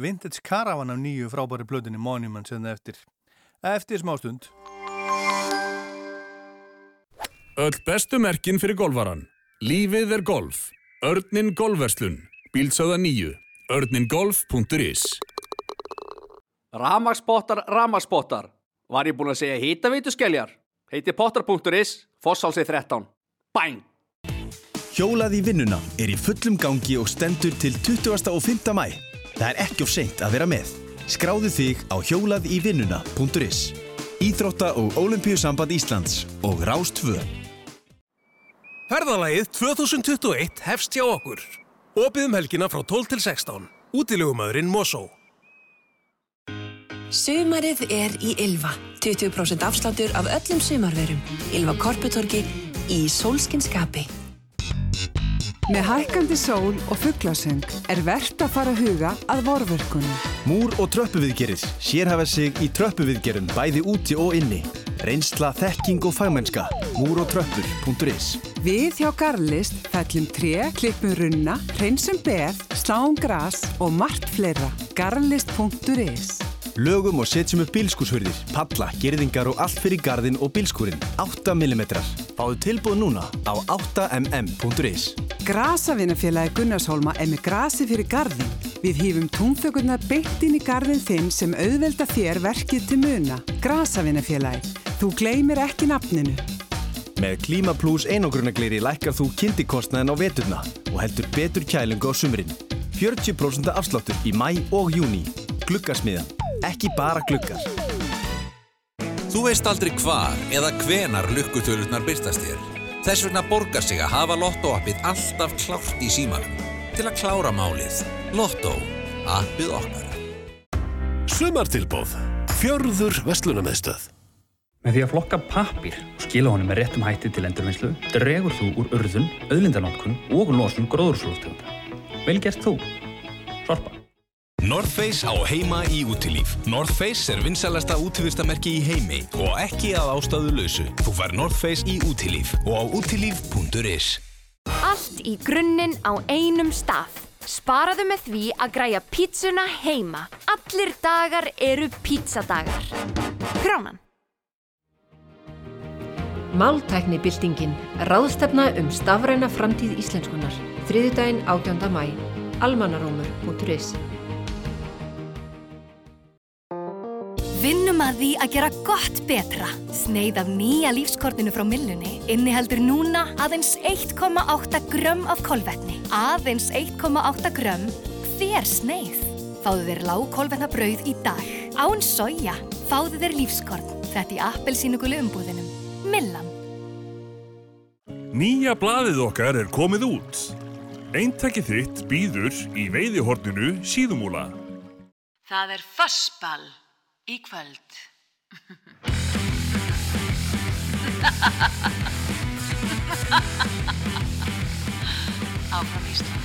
Vintage Caravan af nýju frábæri blöðinni Monument sem það eftir. Eftir smástund. Öll bestu merkin fyrir golvaran Lífið er golf. Örnin Golfverslun. Bílsöða nýju Örningolf.is Ramagsbóttar, ramagsbóttar Var ég búin að segja hýtaveitu skelljar Heiti potter.is Fossálsið 13 Bang! Hjólað í vinnuna er í fullum gangi og stendur til 20. og 5. mæ. Það er ekki of seint að vera með. Skráðu þig á hjólaðívinnuna.is Íþrótta og Ólimpíusamband Íslands og Rást 2. Ferðalagið 2021 hefst hjá okkur. Opið um helgina frá 12 til 16. Útilegumöðurinn Mosó. Sumarið er í Ylva. 20% afsláttur af öllum sumarverum. Ylva Korputorki í sólskinskapi. Með hækkandi sól og fugglasöng er verðt að fara að huga að vorverkunum. Múr og tröppuviðgerið sér hafa sig í tröppuviðgerun bæði úti og inni. Reynsla, þekking og fagmennska. Múr-og-tröppur.is Við hjá Garlist fellum tre, klippum runna, reynsum beð, sláum gras og margt fleira. Garlist.is Lögum og setjum upp bílskúshurðir, palla, gerðingar og allt fyrir gardin og bílskúrin. 8 mm. Fáðu tilbúð núna á 8mm.is Grasavinnafélagi Gunnarshólma er með grasi fyrir gardin. Við hýfum túnþökurnar beint inn í gardin þinn sem auðvelda þér verkið til muna. Grasavinnafélagi. Þú gleymir ekki nafninu. Með Klíma Plus einogrunagleiri lækkar þú kynntikostnaðin á veturna og heldur betur kælingu á sumrin. 40% afsláttur í mæ og júni. Gluggarsmiðan. Ekki bara gluggar. Þú veist aldrei hvar eða hvenar lukkutöluðnar byrtast þér. Þess vegna borgar sig að hafa Lotto-appið alltaf klárt í símanum. Til að klára málið. Lotto. Appið okkar. Sumartilbóð. Fjörður Vestlunarmeðstöð. Með því að flokka pappir og skila honum með réttum hætti til endurvinnslu dregur þú úr urðun, auðlindanótkun og losun gróðurslóftegunda. Vel gert þú. Sorpa. North Face á heima í útilíf. North Face er vinsalasta útífistamerki í heimi og ekki að ástæðu lausu. Þú fær North Face í útilíf og á útilíf.is Allt í grunninn á einum stað. Sparaðu með því að græja pítsuna heima. Allir dagar eru pítsadagar. Kránan. Máltæknibildingin. Ráðstefna um stafræna framtíð íslenskunar. Þriðjudaginn 18. mæ. Almanarómur.is Vinnum að því að gera gott betra. Sneið af nýja lífskortinu frá millunni inniheldur núna aðeins 1,8 grömm af kolvetni. Aðeins 1,8 grömm hver sneið. Fáðu þér lág kolvetna brauð í dag. Án soja. Fáðu þér lífskort. Þetta í appelsínugulu umbúðinum. Millan. Nýja blaðið okkar er komið út. Eintæki þitt býður í veiðihorninu síðumúla. Það er fössball í kvöld. Áfram Ísland.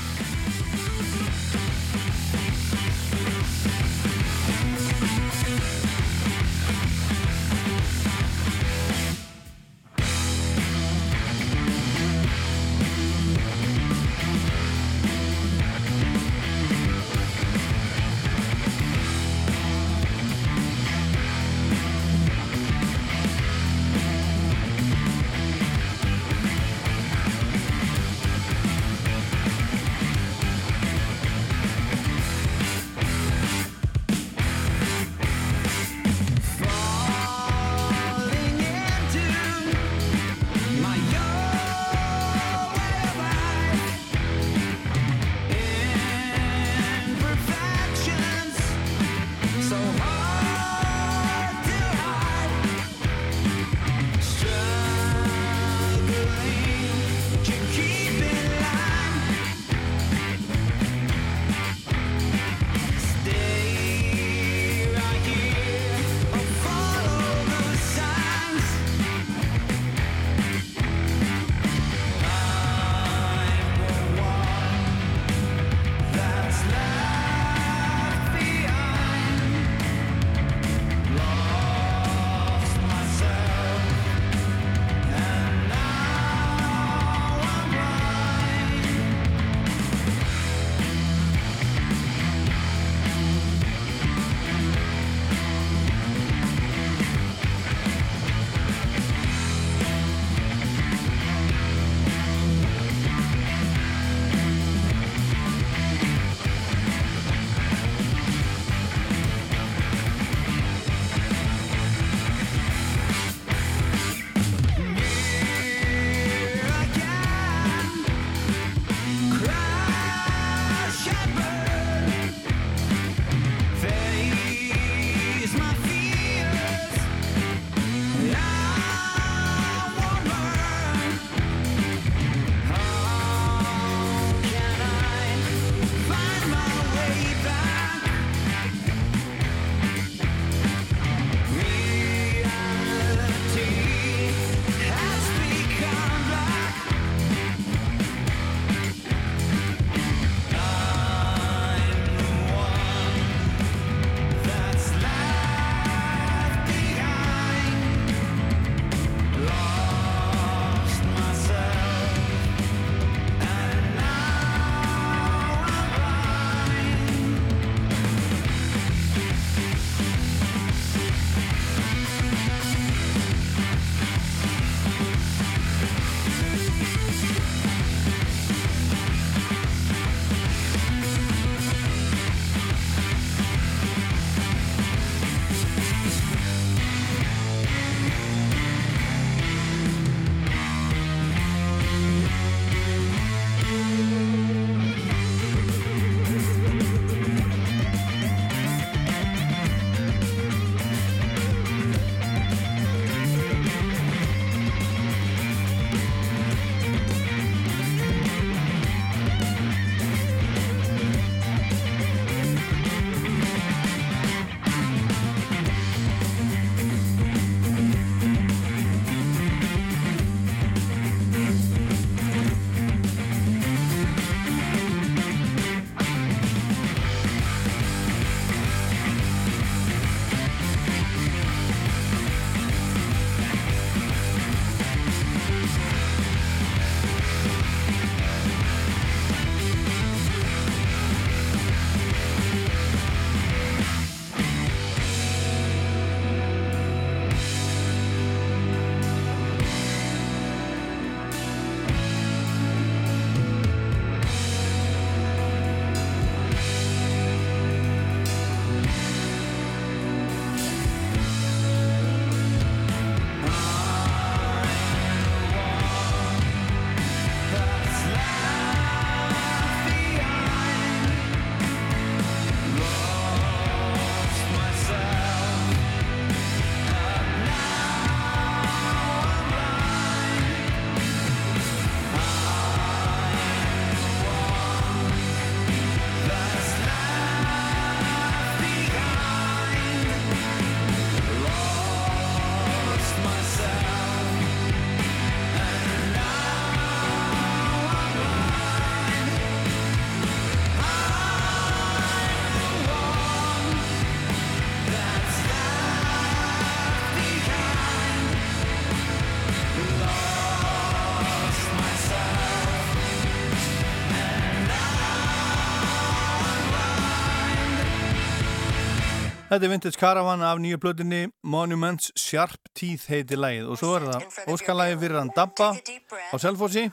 Þetta er Vintage Caravan af nýju blöðinni Monuments Sharp Teeth heiti lægið og svo er það óskallægi fyrir hann Dabba á Selfossi.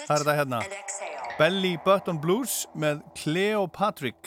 Það er þetta hérna. Belly Button Blues með Cleopatrick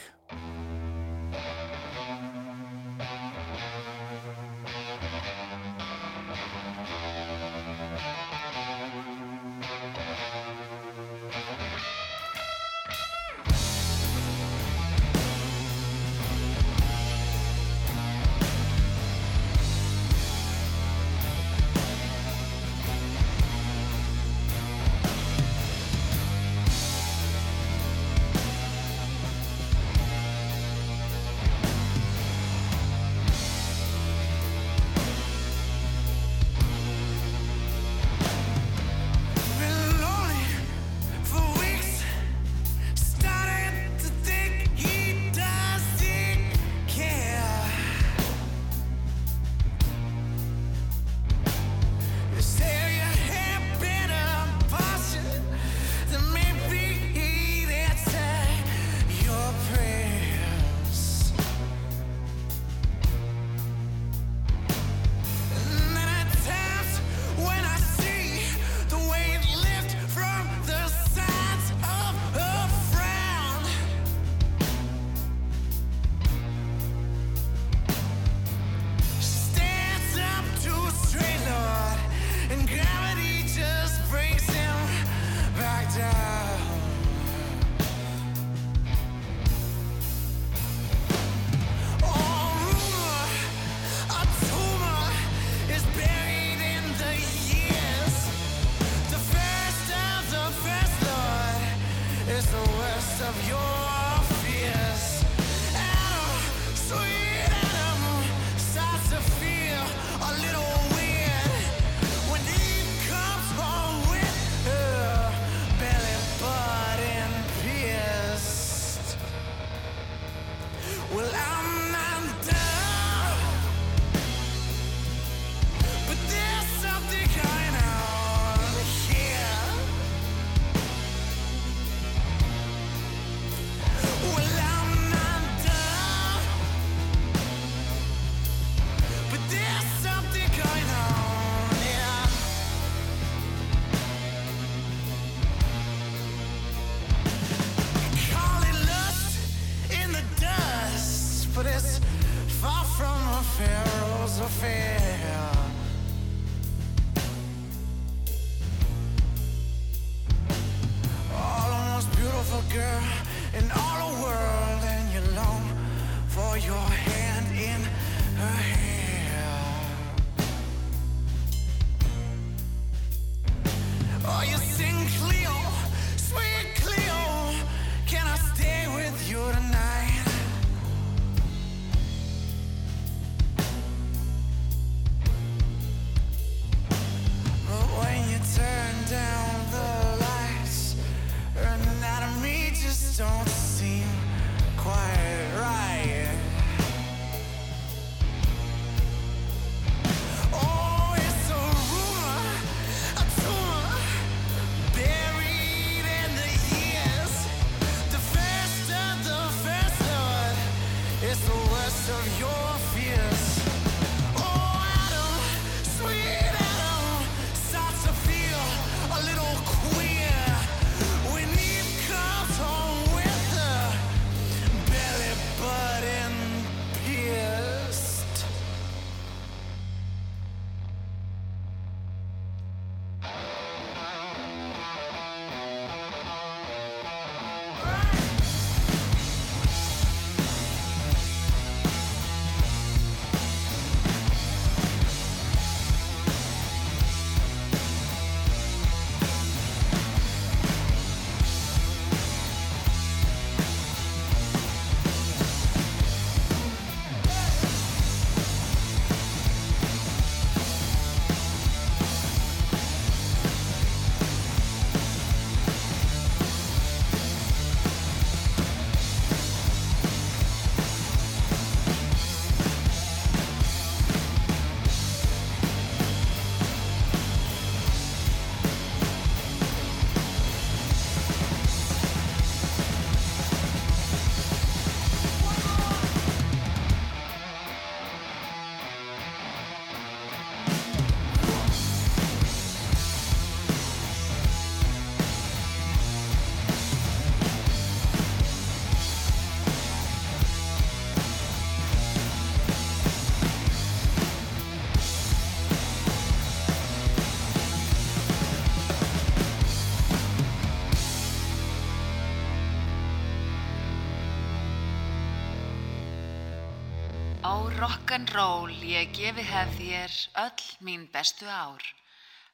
rock'n'roll ég gefi hef þér öll mín bestu ár.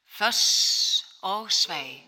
Föss og svei.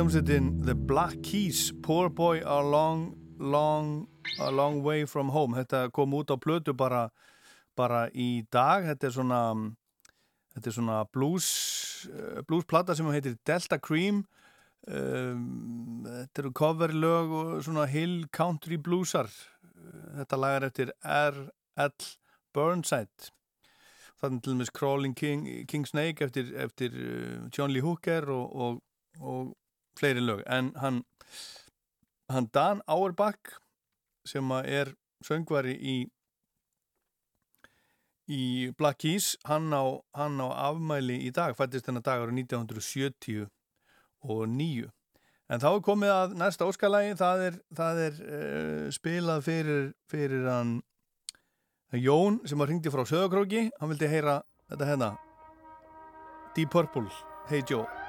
Hljómsveitin The Black Keys Poor Boy a long, long, a long way from home. Þetta kom út á plötu bara, bara í dag. Þetta er svona þetta er svona blues uh, bluesplata sem heitir Delta Cream. Um, Þetta eru coverlög og svona hill country bluesar. Þetta lag er eftir R.L. Burnside. Þannig til dæmis Crawling King, King Snake eftir, eftir uh, John Lee Hooker og, og, og fleiri lög. En hann, hann Dan Auerbach sem er söngvari í í Black Keys hann á, hann á afmæli í dag fættist þennan dag ára 1970 og nýju en þá er komið að næsta óskalagi það er, það er uh, spilað fyrir, fyrir hann Jón sem var hringdi frá Söðakróki hann vildi heyra þetta hérna. Deep Purple, Hey Joe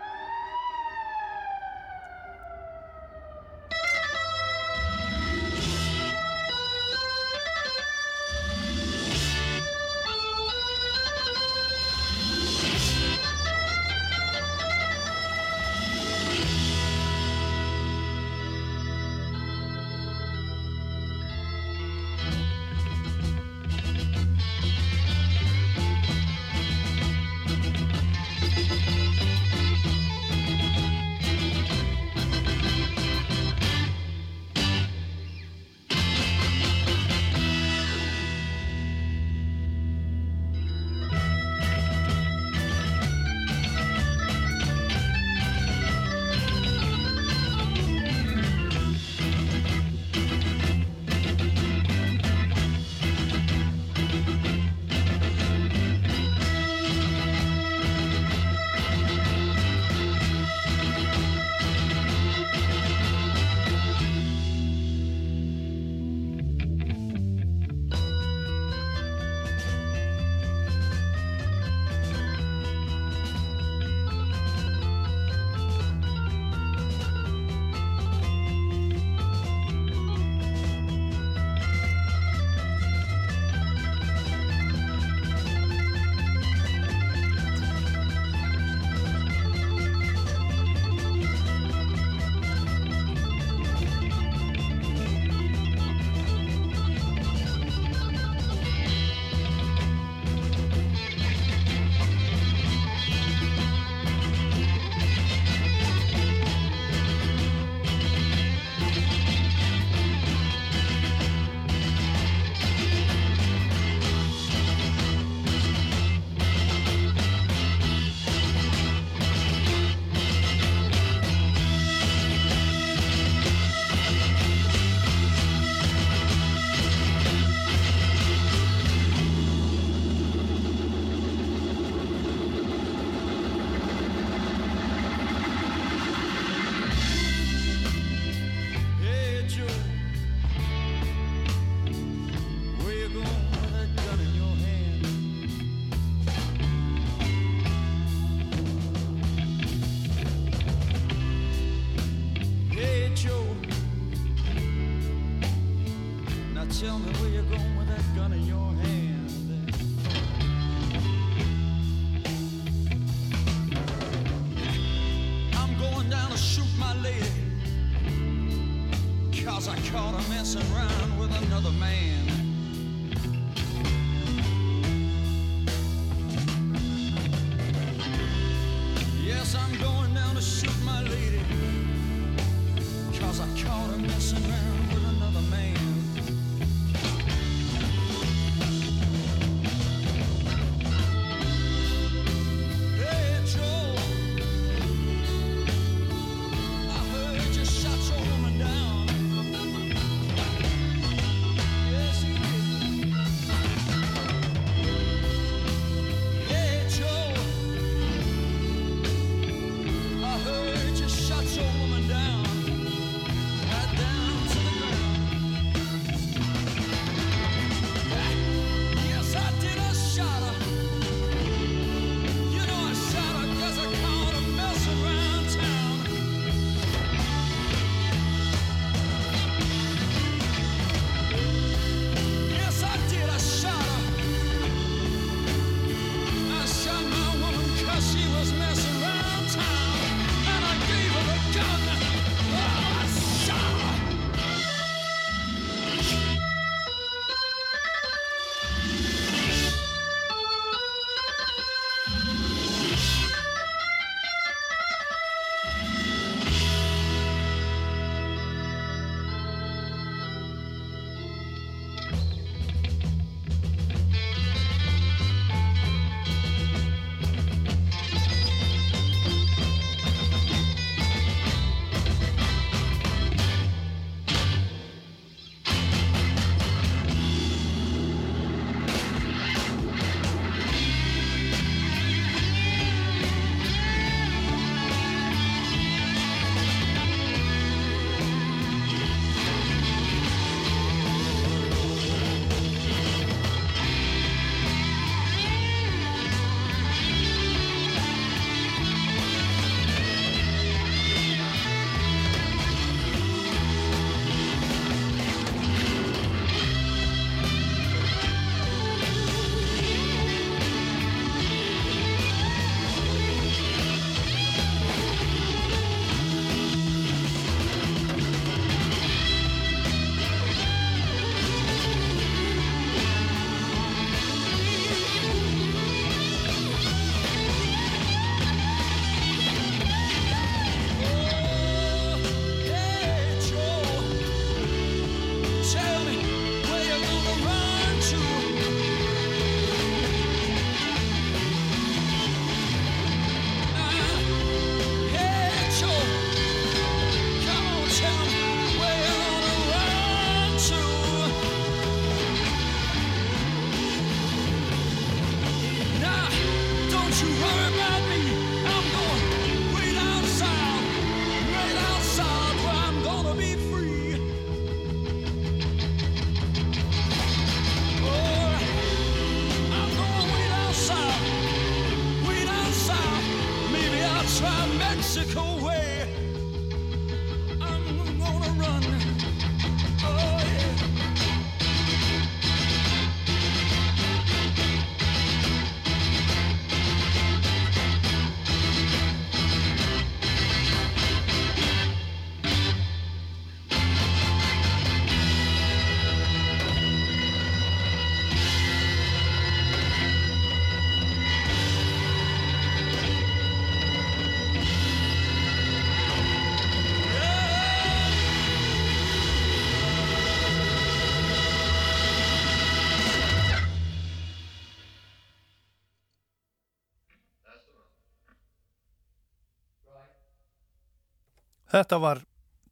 Þetta var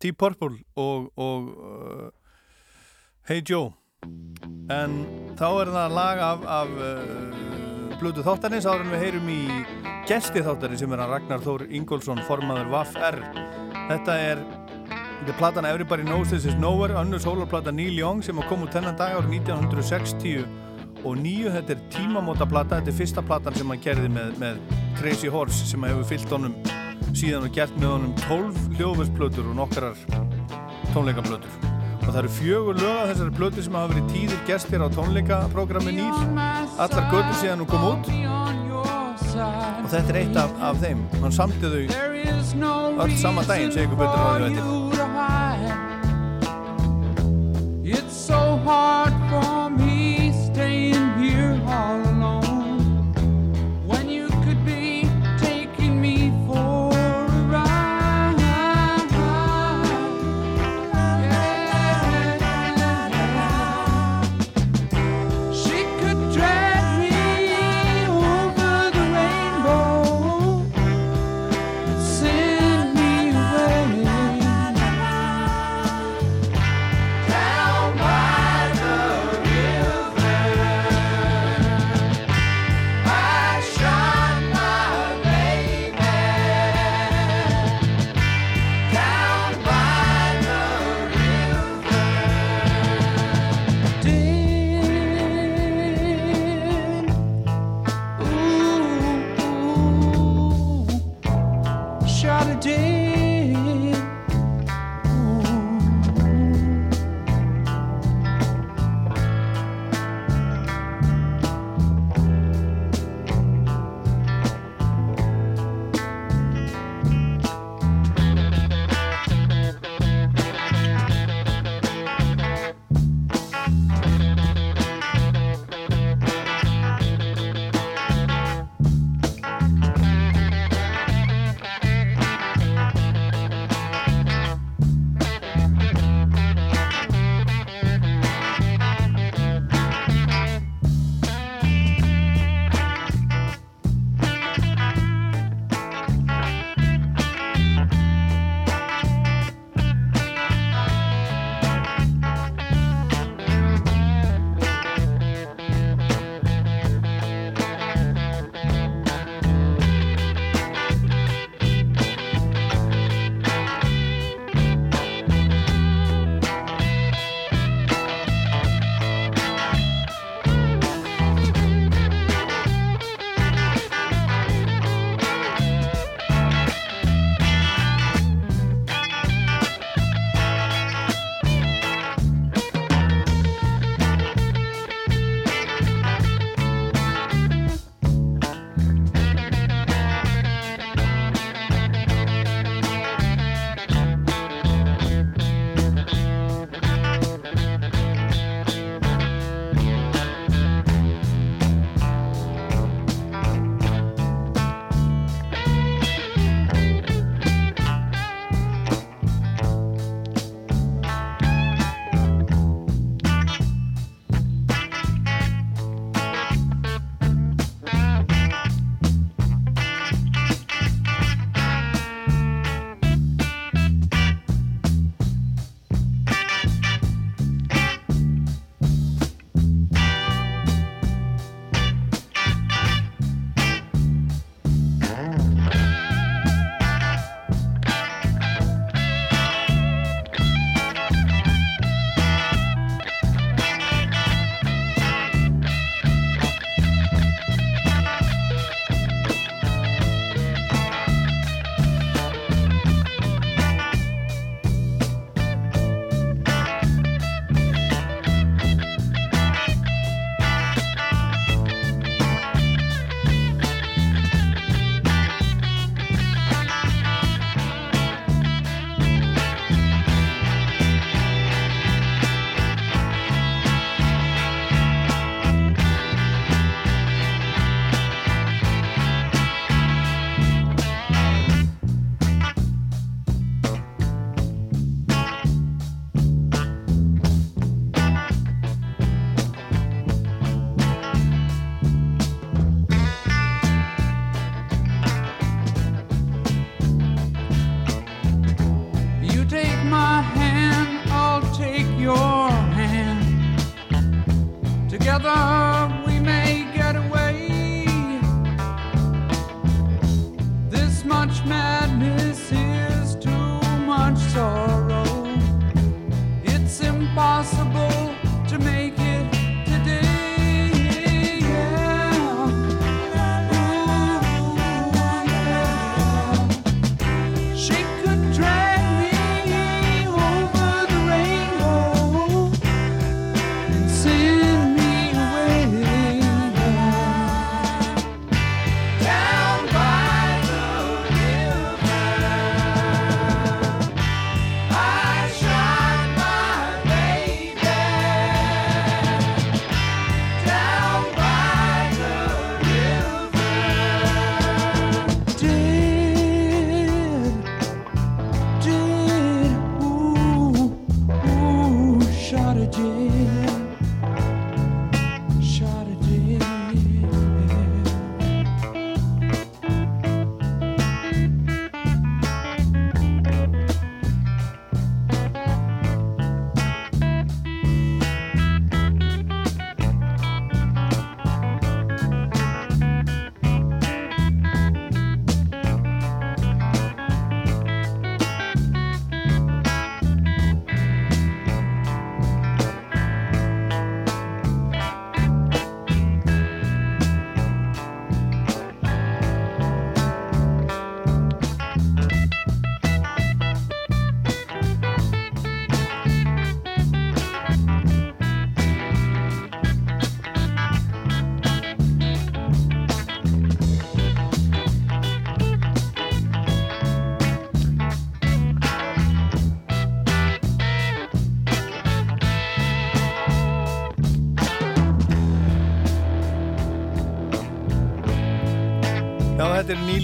Deep Purple og, og uh, Hey Joe. En þá er það lag af, af uh, Blutu þáttarins. Áður en við heyrum í gesti þáttarins sem er að Ragnar Þór Ingólfsson formaður Vaff-R þetta er þetta er platan Everybody Knows This Is Nowhere önnur sólarplata Neil Young sem kom út þennan dag árið 1960 og nýju þetta er tímamóta plata þetta er fyrsta platan sem hann gerði með, með Crazy Horse sem hefur fyllt honum síðan og gert með honum 12 hljóðvörsplötur og nokkarar tónleikaplötur. Og það eru fjögur lög af þessari plötu sem hafa verið tíðir gestir á tónleikaprogrammi Níl allar götur síðan hún kom út. Og þetta er eitt af, af þeim. Hann samtið þau öll sama daginn segur betur á því veitir. It's so hard for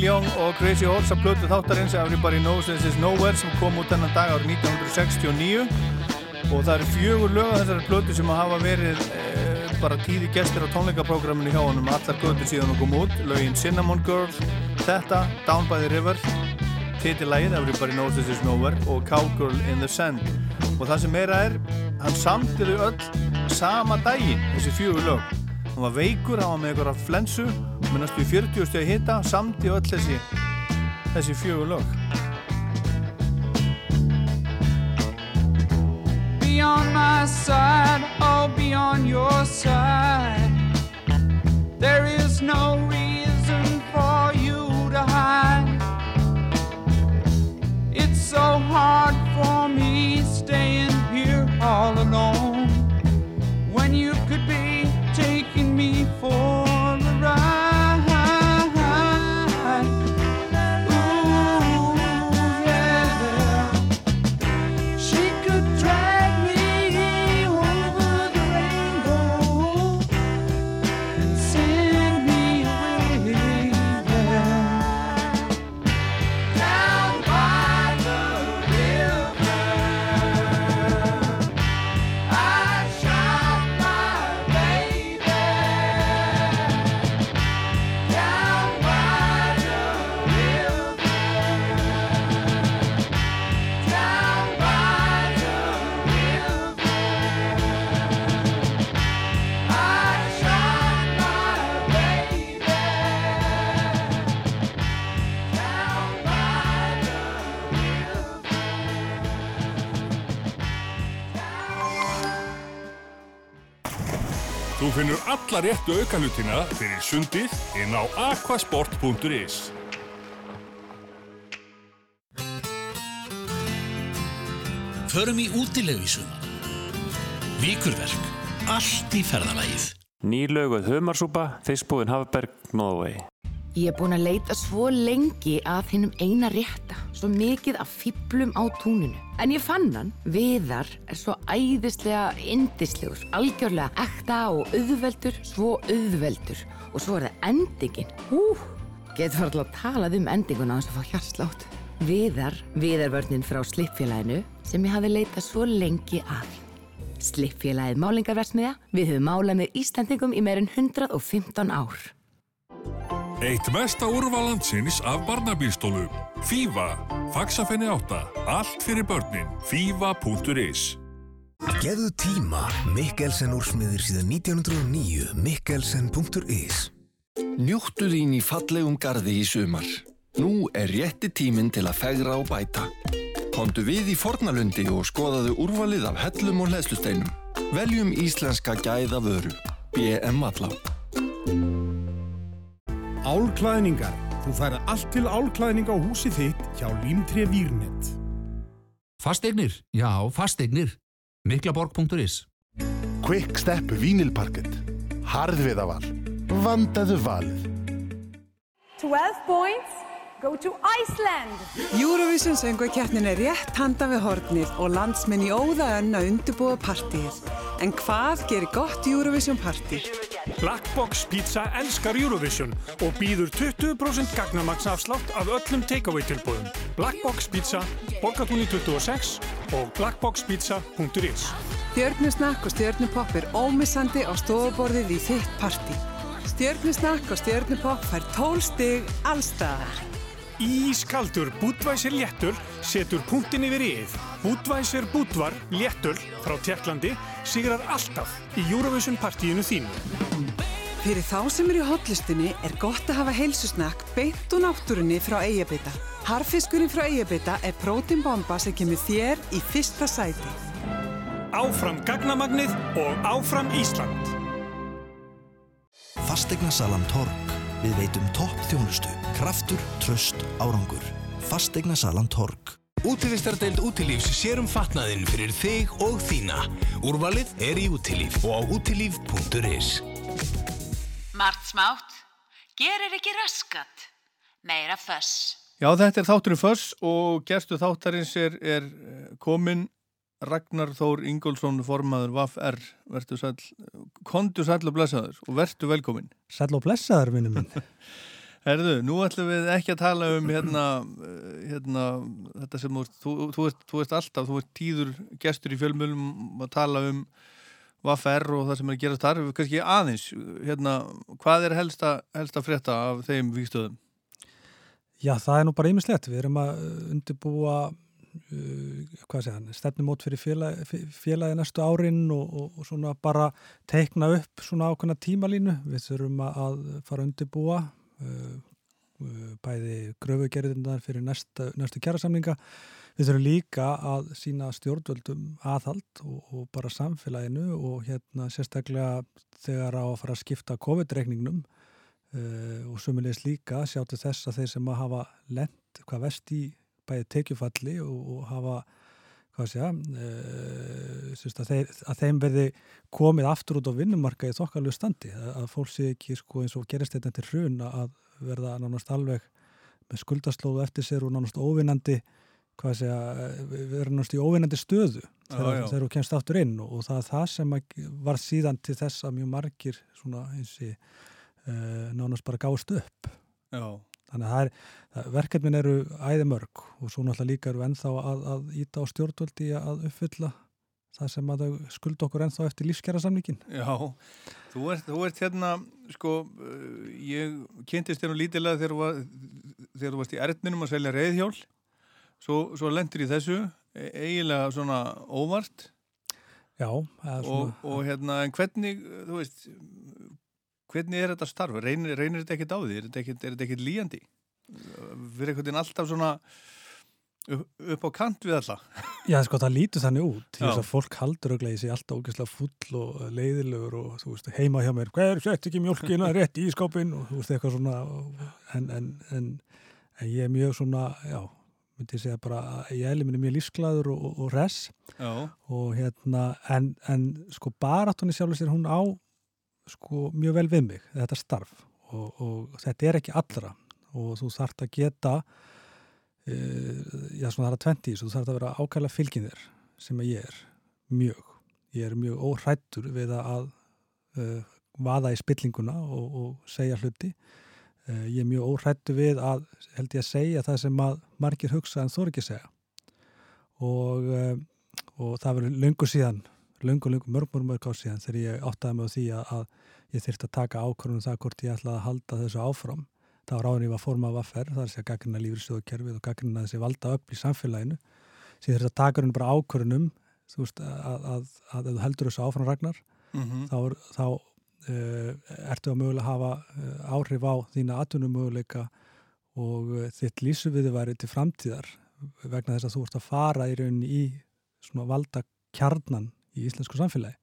Young og Crazy Horse að blötu þáttarins Everybody Knows This Is Nowhere sem kom út þennan dag árið 1969 og það eru fjögur lög af þessari blötu sem hafa verið e, bara tíði gestur á tónleikaprogramminu hjá honum. Allar götur síðan og kom út lögin Cinnamon Girl, þetta Down by the River titilægið Everybody Knows This Is Nowhere og Cowgirl in the Sand. Og það sem meira er, hann samtiðu öll sama daginn þessi fjögur lög. Hann var veikur, hann var með eitthvað flensu með næstu 40 steg hitta samt í öll þessi þessi fjögur lög. Be on my side, I'll be on your side. There is no reason for you to hide. It's so hard for me staying finnur alla réttu aukalutina fyrir sundið inn á aquasport.is. Förum í útilegu í sumar. Víkurverk. Allt í ferðalagið. Nýlauguð humarsúpa, fiskbúðin Hafberg, Norway. Ég er búin að leita svo lengi að hinnum eina rétta, svo mikið af fýblum á túninu. En ég fann hann, Viðar er svo æðislega indislegur, algjörlega ekta og auðveldur, svo auðveldur. Og svo er það endingin. Hú, getur farið að talað um endinguna þess að fá hjarslátt. Viðar, Viðarvörnin frá Slippfélaginu sem ég hafi leitað svo lengi að. Slippfélagið málingarversmiða, við höfum málað með Íslandingum í meirinn 115 ár. Eitt mesta úrval landsins af barnabílstólum. Fífa. Faxafenni átta. Allt fyrir börnin. Fífa.is Geðu tíma. Mikkelsen úrsmiðir síðan 1909. Mikkelsen.is Njúttu þín í fallegum gardi í sumar. Nú er rétti tíminn til að fegra og bæta. Komdu við í Fornalundi og skoðaðu úrvalið af hellum og hlæslusteinum. Veljum íslenska gæða vöru. B.M. Vallá. Álklæðningar. Þú færð allt til álklæðning á húsi þitt hjá Límtré Výrnett. Fasteignir, já, fasteignir. Miklaborg.is Quick Step Vínilparkett. Harðviðaval. Vandaðu valið. 12 points go to Iceland. Eurovision söngvakeppnin er rétt handa við hornið og landsmenn í óða önn að undirbúa partíið. En hvað gerir gott Eurovision partí? Blackbox Pizza elskar Eurovision og býður 20% gagnamagsafslátt af öllum takeaway tilbúðum. Blackbox Pizza, Borgatúni 26 og blackboxpizza.is Stjörnusnakk og stjörnupopp er ómissandi á stofuborðið í þitt partí. Stjörnusnakk og stjörnupopp fær 12 stig allstaðar. Ískaldur Budvæsir léttur setur punktin yfir íð. Budvæsir Budvar léttur frá Tjekklandi sigrar alltaf í Eurovision partíinu þínu. Fyrir þá sem eru í hotlistunni er gott að hafa heilsusnakk beint úr náttúrunni frá Eyjabita. Harfiskurinn frá Eyjabita er prótinbomba sem kemur þér í fyrsta sæti. Áfram gagnamagnið og áfram Ísland. Fastegnasalan Torg. Við veitum topp þjónustu, kraftur, tröst, árangur. Fastegnasalan Torg. Útivistardeild Útilífs sér um fatnaðinn fyrir þig og þína. Úrvalið er í Útilíf og á útilíf.is. Margt smátt, gerir ekki raskat, meira föss. Já, þetta er þátturinn Föss og gerstu þáttarins er, er komin Ragnar Þór Ingólfsson formaður VAF-R verður sæl, kondu sæl og blessaður og verður velkomin Sæl og blessaður, vinnu minn Herðu, nú ætlum við ekki að tala um hérna, eh, hérna þetta sem þú, þú, þú, ert, þú ert alltaf, þú ert tíður gestur í fjölmjölum að tala um vaffer og það sem er að gera þar, kannski aðeins, hérna, hvað er helsta, helsta frétta af þeim vikstöðum? Já, það er nú bara ýmislegt. Við erum að undirbúa uh, stefnumót fyrir félagi, félagi næstu árin og, og, og svona bara teikna upp svona ákveðna tímalínu. Við þurfum að fara undirbúa uh, bæði gröfugerðindar fyrir næstu, næstu kjærasamlinga. Við þurfum líka að sína stjórnvöldum aðhald og, og bara samfélaginu og hérna sérstaklega þegar á að fara að skipta COVID-reikningnum Uh, og sömulegis líka sjá til þess að þeir sem að hafa lent hvað vest í bæði tekjufalli og, og hafa hvað sé uh, að, þeir, að þeim verði komið aftur út á vinnumarka í þokkalegu standi. Að, fólk sé ekki sko, eins og gerist þetta til hrun að verða nánast alveg með skuldaslóðu eftir sér og nánast óvinnandi að verða nánast í óvinnandi stöðu þegar þú kemst aftur inn. Og, og það er það sem var síðan til þess að mjög margir svona eins og uh, nánast bara gást upp. Já. Þannig að er, verkefnin eru æði mörg og svo náttúrulega líka eru ennþá að, að íta á stjórnvöldi að uppfylla það sem að þau skulda okkur ennþá eftir lífskjara samlíkin Já, þú ert, þú ert hérna sko, uh, ég kynntist þér nú lítilega þegar þegar þú varst í erðninum að selja reyðhjól svo, svo lendur í þessu e eiginlega svona óvart. Já, og, svona... og hérna, en hvernig þú veist hvernig er þetta starf? Reynir, reynir þetta ekkert á því? Er þetta ekkert líjandi? Fyrir einhvern veginn alltaf svona upp, á kant við alla? Já, sko, það lítur þannig út. Því að fólk haldur og gleysi alltaf ógeðslega full og leiðilegur og þú veist, heima hjá mér, hver sett ekki mjölkina rétt í skápin og þú veist, eitthvað svona en, en, en, en ég er mjög svona, já myndi ég segja bara ég er mjög lífsglæður og, og, res já. og hérna, en, en sko barátunni sjálfur sér hún á sko mjög vel við mig, þetta starf. Og, og þetta er ekki allra. Og þú þart að geta e, já svona það er að 20 þú þart að vera ákæðlega fylginir sem að ég er mjög. Ég er mjög óhrættur við að e, vaða í spillinguna og, og segja hluti. E, ég er mjög óhrættur við að held ég að segja það sem að margir hugsa en þó ekki segja. Og, og það verður lungu síðan lungu, lungu, mörg, mörg, mörg á síðan þegar ég áttaði mig á því að, að ég þurfti að taka ákvörðunum það hvort ég ætlaði að halda þessu áfram. Það var áður ég var formað vaffer, það er að segja gaggrina lífriðstöðukerfið og gaggrina þessi valda upp í samfélaginu. Sér þurfti að taka henni bara ákvörðunum, þú veist, að, að, að ef þú heldur þessu áfram ragnar, mm -hmm. þá, þá uh, ertu að mögulega hafa uh, áhrif á þína atvinnumöguleika og uh, þitt lísuviði væri til framtíðar vegna þess að þú ert að fara í rauninni í svona valda kjarnan í íslensku samfélagi.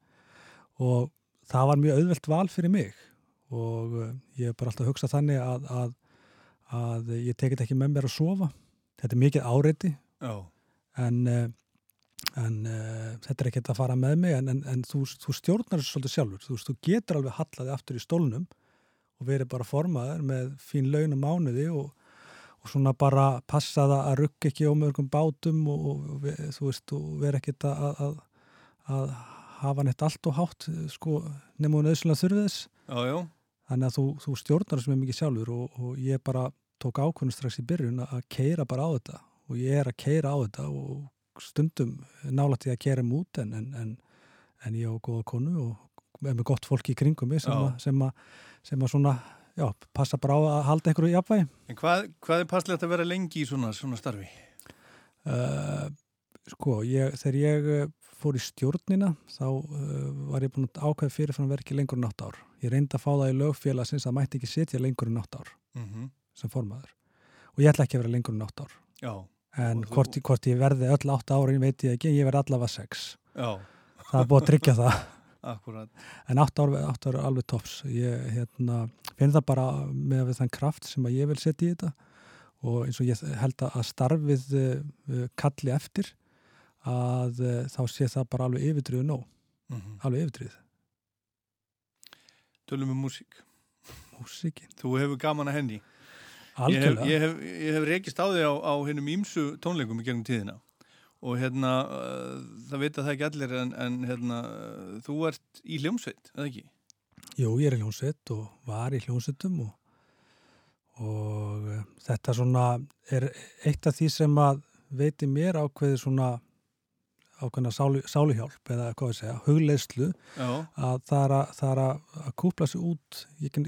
Og það var mjög auðvelt val fyrir mig. Og uh, ég hef bara alltaf hugsað þannig að, að, að ég tekit ekki með mér að sofa. Þetta er mikið áreiti. En, uh, en uh, þetta er ekki að fara með mig. En, en, en þú, þú stjórnar þessu svolítið sjálfur. Þú, þú getur alveg hallaði aftur í stólnum og verið bara formaður með fín laun og mánuði og, og svona bara passa það að rugga ekki á mörgum bátum og, og, þú veist, og vera ekkit að, að að hafa neitt allt og hátt sko, nefnum auðvitað þurfið þess já, já. þannig að þú, þú stjórnar þessum mikið sjálfur og, og ég bara tók ákvöndu strax í byrjun að keira bara á þetta og ég er að keira á þetta og stundum nálægt ég að keira mút en, en, en, en ég á góða konu og með gott fólk í kringum mig sem, a, sem, a, sem að svona já, passa bara á að halda einhverju í apvægi En hvað, hvað er passlegt að vera lengi í svona, svona starfi? Uh, sko, ég, þegar ég fór í stjórnina þá uh, var ég búin að ákveða fyrirfram verki lengur en 8 ár. Ég reyndi að fá það í lögfélagsins að mætti ekki setja lengur en 8 ár mm -hmm. sem formaður. Og ég ætla ekki að vera lengur en 8 ár. Já. En hvort, þú... hvort ég verði öll 8 árin veit ég ekki, ég verði allavega 6. Já. Það er búin að tryggja það. Akkurat. En 8 ár, 8 ár er alveg tops. Ég hérna, finn það bara með þann kraft sem ég vil setja í þetta og eins og ég held að starfið uh, kalli eftir að uh, þá sé það bara alveg yfirdrið nóg, mm -hmm. alveg yfirdrið Tölum um músík. Músíkin? Þú hefur gaman að henni. Ég hef, ég hef, hef reykist á þig á, á hennum ímsu tónleikum í gegnum tíðina. Og hérna, uh, það veit að það ekki allir en, en hérna, uh, þú ert í hljómsveit, eða ekki? Jú, ég er í hljómsveit og var í hljómsveitum og, og uh, þetta svona er eitt af því sem að veiti mér ákveði svona ákveðna sálu, sáluhjálp eða hvað við segja, hugleyslu Já. að það er að, er að, að kúpla sig út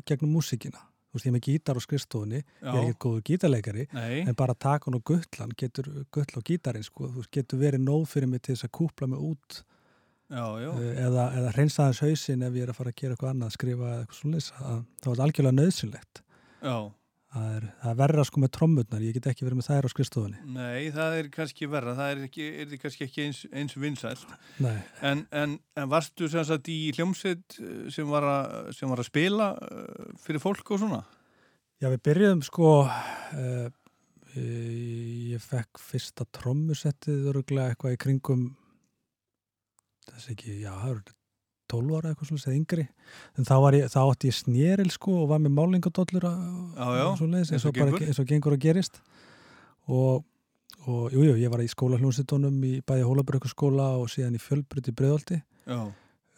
gegnum músíkina þú veist, ég er með gítar og skrifstofunni ég er ekkert góður gítarleikari Nei. en bara taka hann og guttlan getur guttla og gítarinn, sko, þú veist, getur verið nóg fyrir mig til þess að kúpla mig út Já, já. uh, eða, eða hreinsa þess hausinn ef ég er að fara að gera eitthvað annað, skrifa eða eitthvað svoleiðis, að það var algjörlega nöðsynlegt Já. Það er, það er verra sko með trommurnar, ég get ekki verið með þær á skrifstofunni Nei, það er kannski verra, það er, ekki, er kannski ekki eins, eins vinsælt. En, en, en varstu sem sagt í hljómsveit eh, sem var að, sem var að spila eh, fyrir fólk og svona? Já, við byrjuðum sko uh, ég fekk fyrsta trommusettið öruglega eitthvað í kringum þess ekki, já, það eru 12 ára eitthvað eða yngri en þá, ég, þá átti ég snéril sko og var með málingadollur eins eins, og gengur. og gerist og, og jú, jú, ég var í skóla hljónsitónum í bæði Hólabrökkurskóla og síðan í Fjölbrut í Breiðolti Já.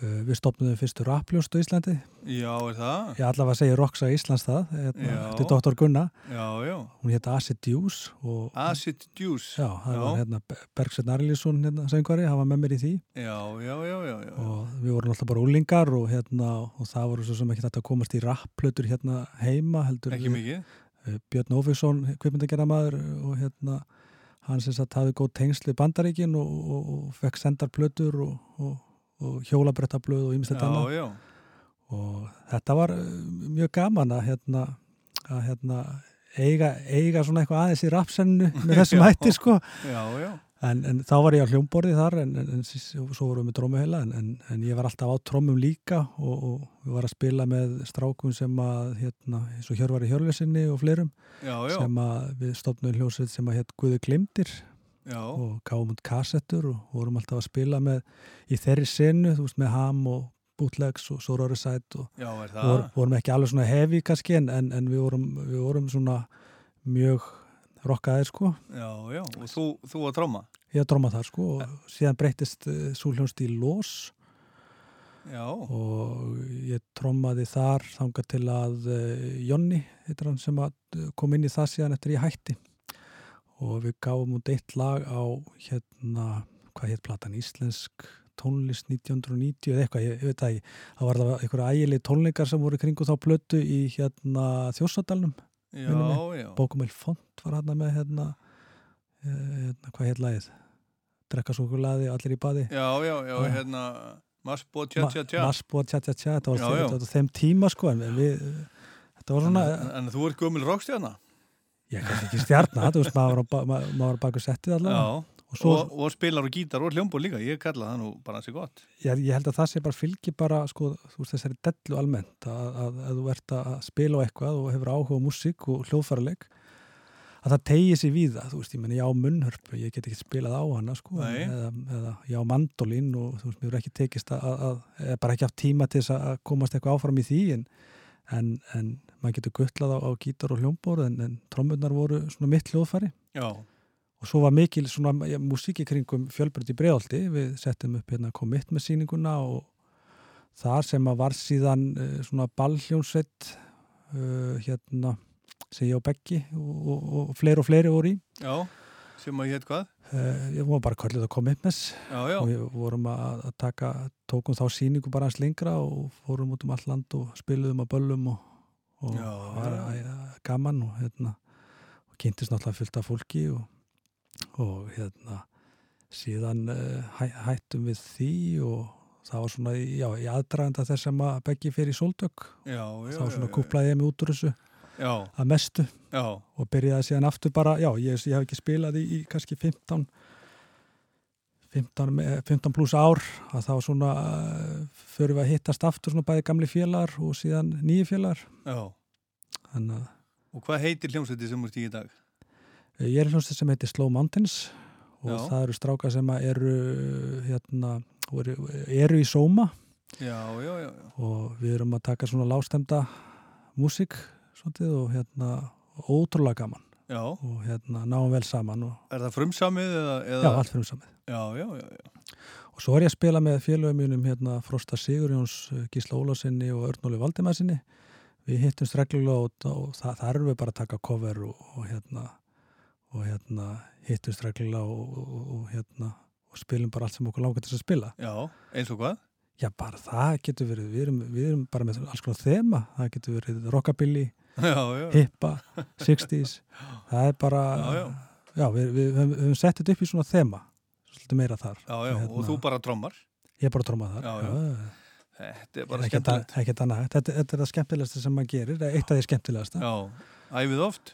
Uh, við stopnum fyrstu rappljóst á Íslandi Já, er það? Ég allavega segja Roxa Íslands það, þetta er Dr. Gunna Já, já. hún hétt Acid og, Acid Juice. Já, það Já. var hérna Bergsveitn Arlísson hérna, söngvari, hann var með mér í því Já, já, já, já, já. og við vorum alltaf bara úlingar og hérna og það voru svo sem ekki þetta að komast í rapplötur hérna heima heldur Ekki mikið? eh, Björn Ófíksson, kvipmyndagerðamaður og hérna hann sem sagt hafði góð tengsl við bandaríkin og, og, og fekk sendar plötur og, og, hjólabrettablöð og annað. já. og þetta var eh, mjög gaman að hérna, að hérna eiga, eiga svona eitthvað aðeins í rapsennu með þessum hætti sko. Já, já. en, en þá var ég á hljómborði þar en, en, en svo vorum við með trómuheila en, en, en ég var alltaf á trómum líka og, og við var að spila með strákum sem að hérna, eins og Hjörvar í Hjörlesinni og fleirum Já, sem að við stopnum hljómsveit sem að hétt Guði Glimtir Já. og gáum út kassettur og vorum alltaf að spila með í þeirri senu, þú veist, með ham og bootlegs og Sorori Side og Já, vor, vorum ekki alveg svona hefi kannski en, en, en við, vorum, við vorum svona mjög rockaðir sko Já, já. Og þú, þú að tróma? ég að dróma það sko og síðan breytist uh, súljónst í Lós Já. og ég trómaði þar þangað til að uh, Jonni, heitir hann sem að kom inn í það síðan eftir ég hætti og við gáum út eitt lag á hérna, hvað hétt platan, íslensk tónlist 1990 eða eitthvað, ég, ég veit ekki, það var einhverja ægileg tónleikar sem voru kringu þá plötu í hérna já. Bókumil Font var hérna með hérna, eh, hérna hvað hétt lagið drekka súkulaði, allir í baði Já, já, já, Ah. hérna Masbo tja tja tja Masbo tja tja tja þetta var, Já, þeim, já. þeim tíma sko en við, þetta var svona En, en þú ert gömul rockstjarna? Ég kannski ekki stjarnar, þú veist, maður var, á ba- ma- maður var baku settið allavega og svo, og, og spilar og gítar og hljómbor líka, ég kalla það nú bara hansi gott. ég, ég held að það sé bara fylgi bara, sko, þú veist, þessari dellu almennt að, að, að þú ert að spila á eitthvað og hefur áhuga á músík og hljóðfæraleg að það tegi sér víða, þú veist, ég meni, ég á munnhörpu, ég get ekki spilað á hana, sko, eða, eða ég á mandolin og þú veist, mér er ekki tekist að, að, bara ekki haft tíma til þess að komast eitthvað áfram í því, en, en, en maður getur guttlað á, á gítar og hljómbor, en, en trommunar voru svona mitt hljóðfæri. Já, og svo var mikil svona ja, músík í kringum fjölbreytt í bregðaldi, við settum upp hérna komitt með síninguna og þar sem að var síðan uh, svona ballhljónsveit uh, hérna sem ég og Beggi og, og, og fleiri og fleiri voru í. Já, sem að heit hvað? uh, ég var bara kvöldið að commitmess Já, já. og við vorum að, taka tókum þá síningu bara hans lengra og fórum út um all land og spiluðum að böllum og, og Já, var já. gaman og hérna og kynntist náttúrulega fullt af fólki og, og hérna síðan uh, hæ, hættum við því og það var svona já, í aðdraganda þess að Beggi fyrir sóldök þá svona já. kúplaði ég mig út úr þessu Já. að mestu Já. og byrjaði síðan aftur bara, já, ég, ég hef ekki spilað í, í kannski 15 15, me- 15 pluss ár að þá svona uh, förum við að hittast aftur svona bæði gamli félagar og síðan nýju félagar Og hvað heitir hljómsveiti sem ert í í dag? eh, ég er hljómsveit sem heitir Slow Mountains og Já. það eru strákar sem eru hérna, eru, eru í sóma Já, já, já, já. og við erum að taka svona lástemda músík svolítið og hérna ótrúlega gaman Já. og hérna náum vel saman og Er það frumsamið eða? eða... Já, allt frumsamið. Já, já, já, já. Og svo er ég að spila með félögum mínum hérna Frosta Sigurjóns, Gísla Ólarsinni og Örnóli Valdimæsinni. við hittumst reglulega út og það, það erum við bara að taka cover og, og hérna og hérna hittumst reglulega og, og, og hérna og spilum bara allt sem okkur langar til að spila Já, eins og hvað? Já, bara það getur verið, við erum, við erum bara með alls konar þema, það getur verið rockabilly. Hippa, 60s, það er bara, Já, við, við, við, við höfum sett þetta upp í svona þema, svolítið meira þar. Já, og þú bara trommar? Ég bara að tromma þar. Þetta er bara skemmtilegt. þetta, þetta er það skemmtilegasta sem maður gerir, eitt af því skemmtilegasta. Æfið oft?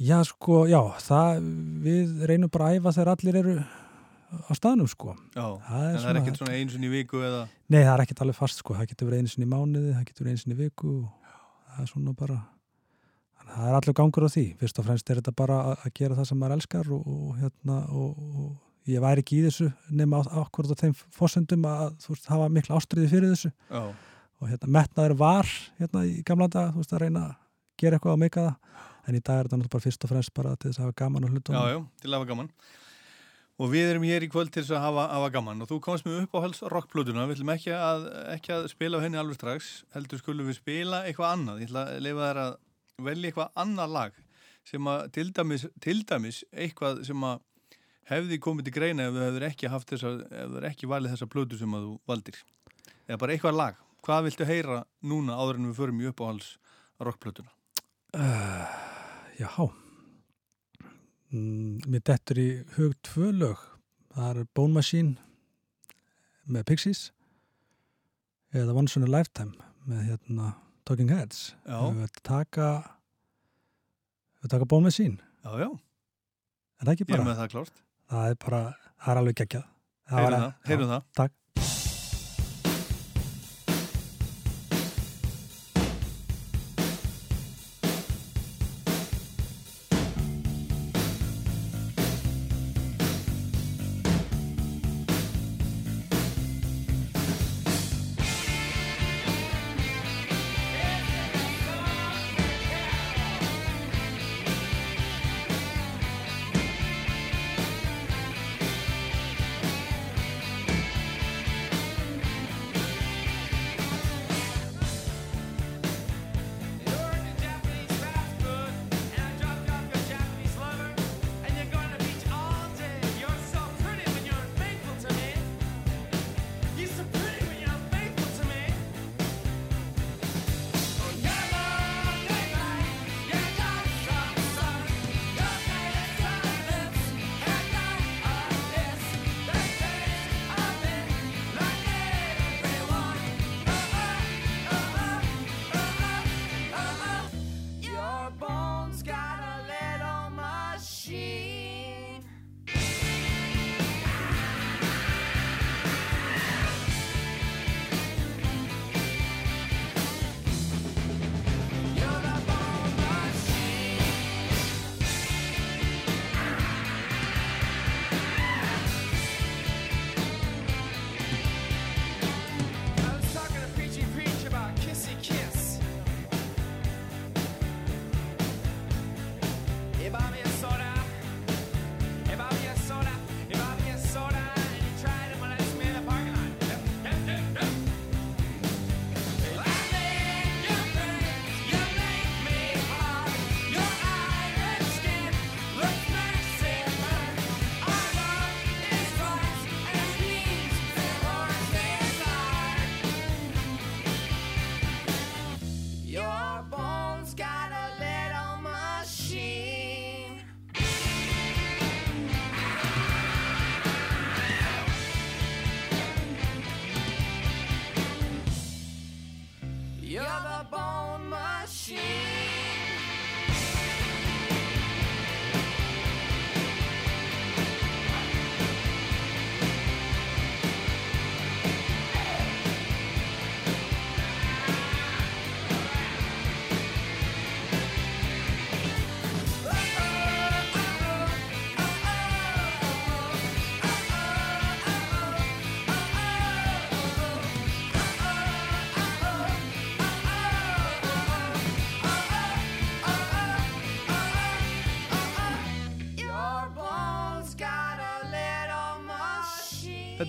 Já, sko, já, það, við reynum bara að æfa þegar allir eru á staðnum, sko. Já, það en það er ekkert svona einu sinni í viku eða? Nei, það er ekkert alveg fast, sko, það getur verið einu sinni í mánuði, það getur verið einu sinni í viku og það er svona bara, það er allir gangur á því. Fyrst og fremst er þetta bara að- gera það sem maður elskar og, og hérna, og, og ég væri ekki í þessu nema á- akkurat á þeim fórsendum að, þú veist, hafa mikla ástriði fyrir þessu. Já. Og hérna, metnaður var, hérna, í gamla dag, þú veist, að reyna að gera eitthvað og meika það. En í dag er þetta náttúrulega fyrst og fremst bara til þess að hafa gaman og hlutunum. Já, já, til að hafa gaman Og við erum hér í kvöld til þess að hafa, hafa gaman. Og þú komst með upp á hals rockplötuna við ætlum ekki að, ekki að spila á henni alveg strax heldur skulum við spila eitthvað annað. Ég ætla að leifa þær að velja eitthvað annað lag sem að til dæmis, til dæmis eitthvað sem að hefði komið til greina ef þú hefur ekki haft þessa ef þú hefur ekki valið þessa plötu sem að þú valdir. Eða bara eitthvað lag. Hvað viltu heyra núna áður en við förum í upp á hals rockplötuna Uh, já mm, Mér dettur í hug tvö lög. Það er Bone Machine með Pixies eða Once in a Lifetime með hérna Talking Heads. Við veit taka við taka Bone Machine. Já, já, er það ekki er bara? með það það er bara, það er alveg geggjað. Heyrum það, heyrum það.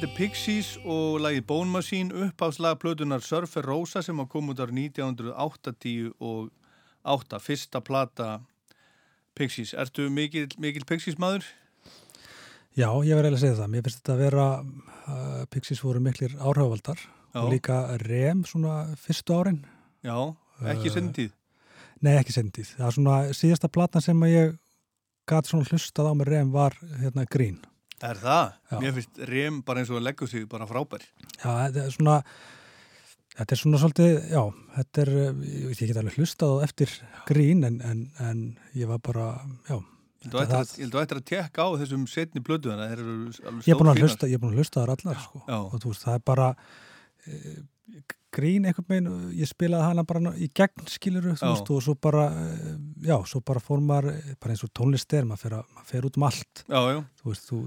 Er Pixies og lagið Bone Machine uppáðslag plötunar Surfer Rosa sem kom út ár 1980 og 8, fyrsta plata Pixies. Ertu mikil, mikil Pixies maður? Já, ég verði að segja það. Mér finnst þetta að vera, uh, Pixies voru miklir áhrifavaldar og líka rem svona fyrstu árin. Já, ekki Uh, sendið. Nei, ekki sendið. Það er svona síðasta platan sem að ég gæti svona hlustað á með rem var hérna grín. Er það? Já. Mér finnst Rem bara eins og að leggja sig bara frábær. Já, þetta er svona þetta er svona svolítið, já þetta er, eh, ég get alveg hlustað á eftir grín en, en, en ég var bara, já ég held að ættir að tekka á þessum setni blödu eru alveg ég er búin að hlusta, ég er búin að hlusta þar allar sko. Og þú veist, það er bara e, grín einhvern veginn ég spilaði hana bara í gegn skiluru veist, og svo bara e, já, svo bara fór maður, bara eins og tónlist er maður fer, að, maður fer út um allt Já, já. þú veist, þú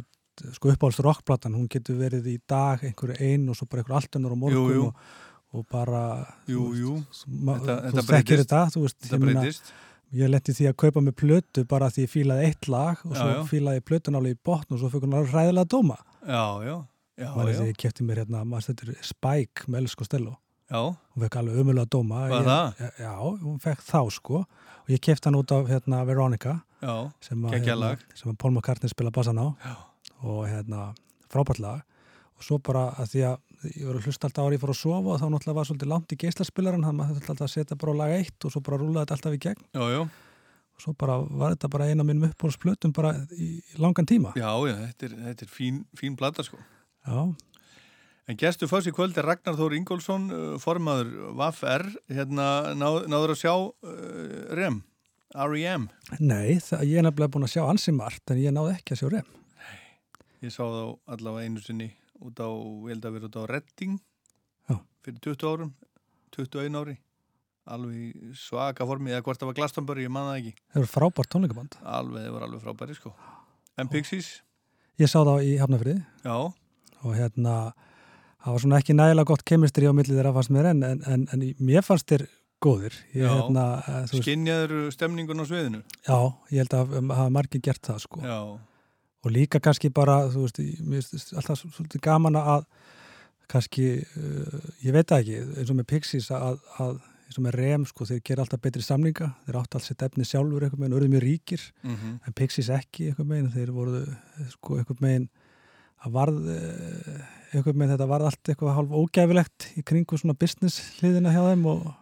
sko uppáhalds rockplatan, hún getur verið í dag einhverju ein og svo bara einhverju allt önnur á morgun Jú, jú. Og, og bara Jú, veist, Þetta- þú þetta þekkir þetta, þú veist Þetta ég breytist. ég letti því að kaupa með plötu bara því ég fílaði eitt lag og Já, svo já. fílaði ég plötun alveg í botn og svo fyrir hún alveg ræðilega dóma Já, já. Já, já. ég kefti mér hérna, maður stættur Spike með Elsko Stello Já. hún fekk alveg umulega dóma Var ég? Já, hún fekk þá sko og ég kefti hann út af hérna Veronica Já, sem að, hérna, sem að Paul McCartney spila bassan á Já. Og hérna frábært lag og svo bara að því að ég var að hlusta alltaf ári ég fór að sofa og þá náttúrulega var svolítið langt í geislaspilaran þannig að maður þurfti alltaf að setja bara á lag eitt og svo bara rúlaði þetta alltaf í gegn Já, já. og svo bara var þetta bara eina mínum uppbólsplötum bara í langan tíma Já, já, þetta er, þetta er fín, fín blata sko. Já. En gestu fyrst í kvöld er Ragnar Þór Ingólfsson, uh, formaður VAF-R, hérna náð, náður að sjá uh, REM, R.E.M. Nei, það, ég er nefnilega búin að sjá ansi margt en ég náði ekki að sjá rem Ég sá þá allavega einu sinni út á, ég held að vera út á Redding Já. fyrir 20 árum, 21 ári, alveg svaka formi, eða hvort það var Glastonbury, ég man það ekki. Það eru frábært tónleikaband Alveg, það var alveg frábæri sko. En Pixies? Ég sá það í Hafnafriði Já. og hérna það var svona ekki nægilega gott kemistri á milli þeirra fannst mér en, en, en, en mér fannst þér góðir Já. hérna, eh, Skinjaður stemningun á sviðinu? Já, ég held að hafa margir gert það sko. Já. Og líka kannski bara, þú veist, finnst alltaf svo- svolítið gaman að kannski, uh, ég veit það ekki, eins og með Pixies að, að eins og með Rem, sko, þeir gera alltaf betri samninga, þeir áttu alls sitt efni sjálfur einhvern veginn, örðu mjög ríkir, Mhm. en Pixies ekki einhvern veginn, þeir voru, sko, einhvern veginn að varð, uh, einhvern veginn þetta varð allt eitthvað hálf ógæfilegt í kringu svona business hliðina hjá þeim og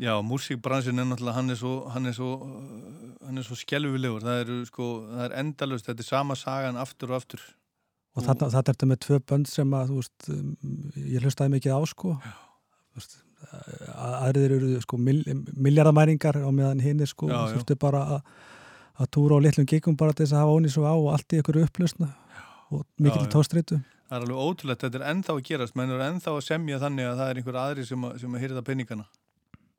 Já, músíkbransin er náttúrulega, hann er svo, hann er svo, uh, hann er svo skelvilegur. Það er, sko, það er endalust, þetta er sama sagan aftur og aftur. Og þarna, þetta er þetta með tvö bönd sem að, þú veist, um, ég hlustaði mikið á, sko. Þú veist, að- aðrir eru, sko, mil, miljardamæringar á meðan hinn er, sko, já. þurftu bara að, að túra á litlum giggum bara til þess að hafa ónís og á og allt í ykkur upplösna og mikil tóstritu. Það er alveg ótrúlegt, þetta er ennþá að gerast, menn eru ennþá að semja þannig að það er einhver aðri sem að, sem að hýrða penningana,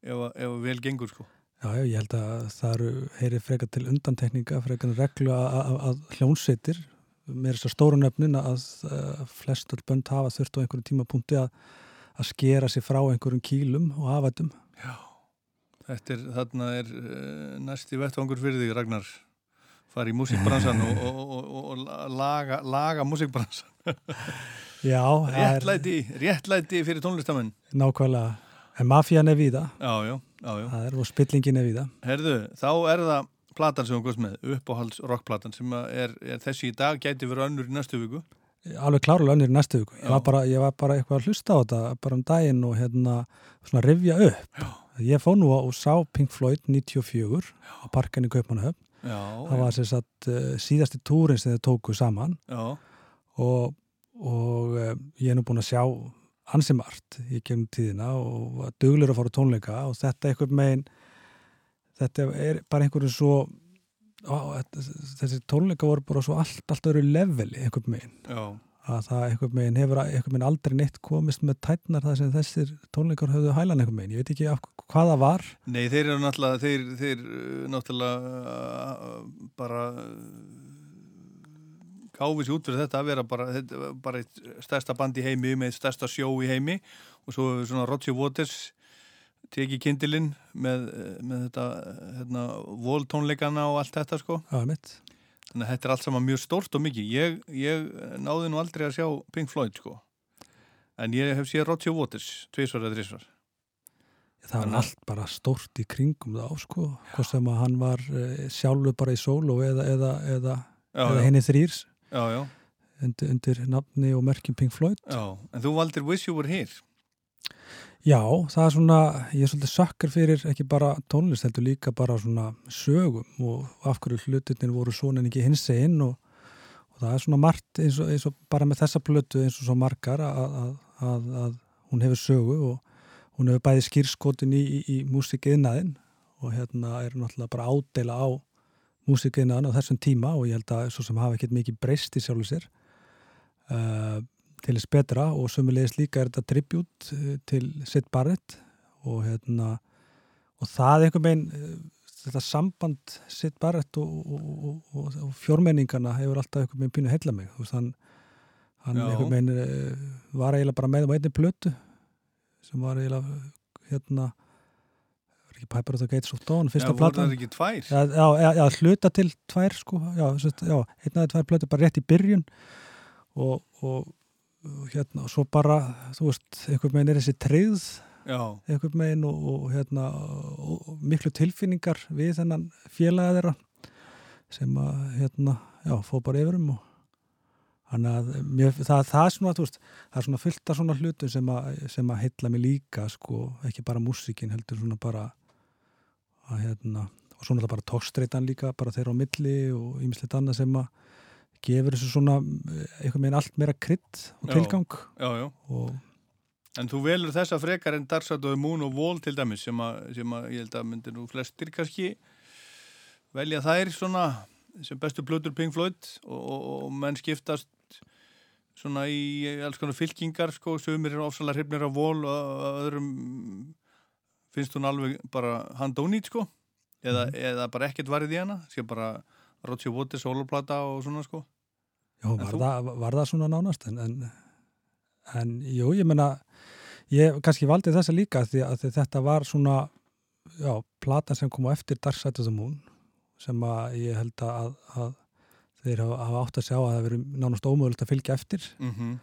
ef, ef vel gengur, sko. Já, já, ég held að það eru, heyri frekar til undantekninga, frekar en reglu að, hljónsveitir, með þess að stóru nöfnin að, að flest öll bönd hafa þurft á einhverjum tímapunkti að, að skera sig frá einhverjum kýlum og afætum. Þetta er, þarna er uh, næsti vettvangur fyrir þig, Ragnar. Fari í músíkbransan og, og, og, og, laga, laga músíkbransan. Já, réttlæti, réttlæti fyrir tónlistamenn. Nákvæmlega. En mafían er víða. Já, já, já, já. Það er og spillingin er víða. Herðu, þá er það platan sem þú góðst með, uppáhalds rockplatan sem er, er þessi í dag, gæti verið önnur í næstu viku. Alveg klárlega önnur í næstu viku. Ég Já. var, bara, ég var bara eitthvað að hlusta á þetta bara um daginn og hérna svona rifja upp. Já. Ég fóð nú og sá Pink Floyd 94 á parkan í Kaupmannahöfn. Já, Það var sem sagt uh, síðasti túrin sem þeir tóku saman Já. og, og uh, ég er nú búin að sjá ansi margt í gegnum tíðina og var duglur að fara tónleika og þetta einhvern megin þetta er bara einhverju svo á, þessi tónleika voru bara svo allt, allt öru leveli einhvern megin Já. að það einhvern megin hefur einhvern megin aldrei neitt komist með tætnar það sem þessir tónleikar höfðu hælan einhvern megin, ég veit ekki af, hvað það var. Nei, þeir eru náttúrulega, þeir, þeir uh, náttúrulega uh, bara gáfið sér út fyrir þetta að vera bara, þetta, bara stærsta band í heimi með stærsta sjó í heimi og svo svona Roger Waters tekið kindilinn með, með þetta hérna, voltónleikana og allt þetta sko. Mitt. Þannig að þetta er allt saman mjög stórt og mikið. Ég, ég náði nú aldrei að sjá Pink Floyd, sko. En ég hef séð Roger Waters, tvísvar eða þrísvar. Það var allt bara stórt í kringum þá sko, hvað sem að hann var e, sjálfur bara í solo eða, eða, eða, eða henni þrýrs Já, já. undir, undir nafni og merkjum Pink Floyd. Já, en þú valdir Wish You Were Here. Já, það er svona, ég er svolítið sökkar fyrir ekki bara tónlist, heldur líka bara svona sögum og af hverju hlutinir voru svona en ekki hins einn og, og það er svona margt eins og, eins og bara með þessa blötu eins og svo margar að, að, að, að hún hefur sögu og hún hefur bæði skýrskotin í, í, í músikiðnaðin og hérna er náttúrulega bara ádela á músikiðnaðin á þessum tíma og ég held að svo sem hafa ekkert mikið breyst í sjálfu sér uh, til þess betra og sömulegis líka er þetta tribut eh, til Sid Barrett og hérna og það einhvern veginn eh, þetta samband Sid Barrett og, og, og, og fjórmenningarna hefur alltaf einhvern veginn pínu heilla mig þú veist, hann, Já. einhvern veginn eh, var eiginlega bara með á einni plötu sem var eiginlega hérna ekki Piper of the Gates of Dawn fyrsta platan. já, hluta til tvær sko. Af þeir tvær plötu bara rétt í byrjun. Og, og, og hérna og svo bara, þú veist, einhvern veginn er þessi treyð einhvern veginn og, og hérna miklu tilfinningar við þennan félaga þeirra sem að hérna, já, fó bara yfirum og þannig að mér, það, það er svona, þú veist, það er svona fullt af svona hlutum sem að, sem að heilla mig líka sko, ekki bara músikin heldur svona bara að hérna, og svona það bara tókstreitan líka, bara þeirra á milli og ýmislegt annað sem að gefur þessu svona eh, einhvern veginn allt meira krydd og Já, tilgang Já, já. og En þú velur þessa frekar en the Moon og Wall til dæmis sem að, sem að ég held að myndir nú flestir kannski velja þær svona sem bestu blöður Pink Floyd og, og, og menn skiptast svona í alls konar fylkingar sko, sögumir eru ofsalega hrifnir af Wall og öðrum finnst hún alveg bara handónýt sko. Eða, eða bara ekkert varðið í hana. Sé bara Roger Waters soloplata og svona sko. Já, var, það, var það svona nánast? En, en, en jú, ég meina ég kannski valdi þessa líka því að þetta var svona já, platan sem kom á eftir Dark Side of the Moon sem að ég held að, að þeir hafa, átt að sjá að það veri nánast ómögulegt að fylgja eftir. Mhm.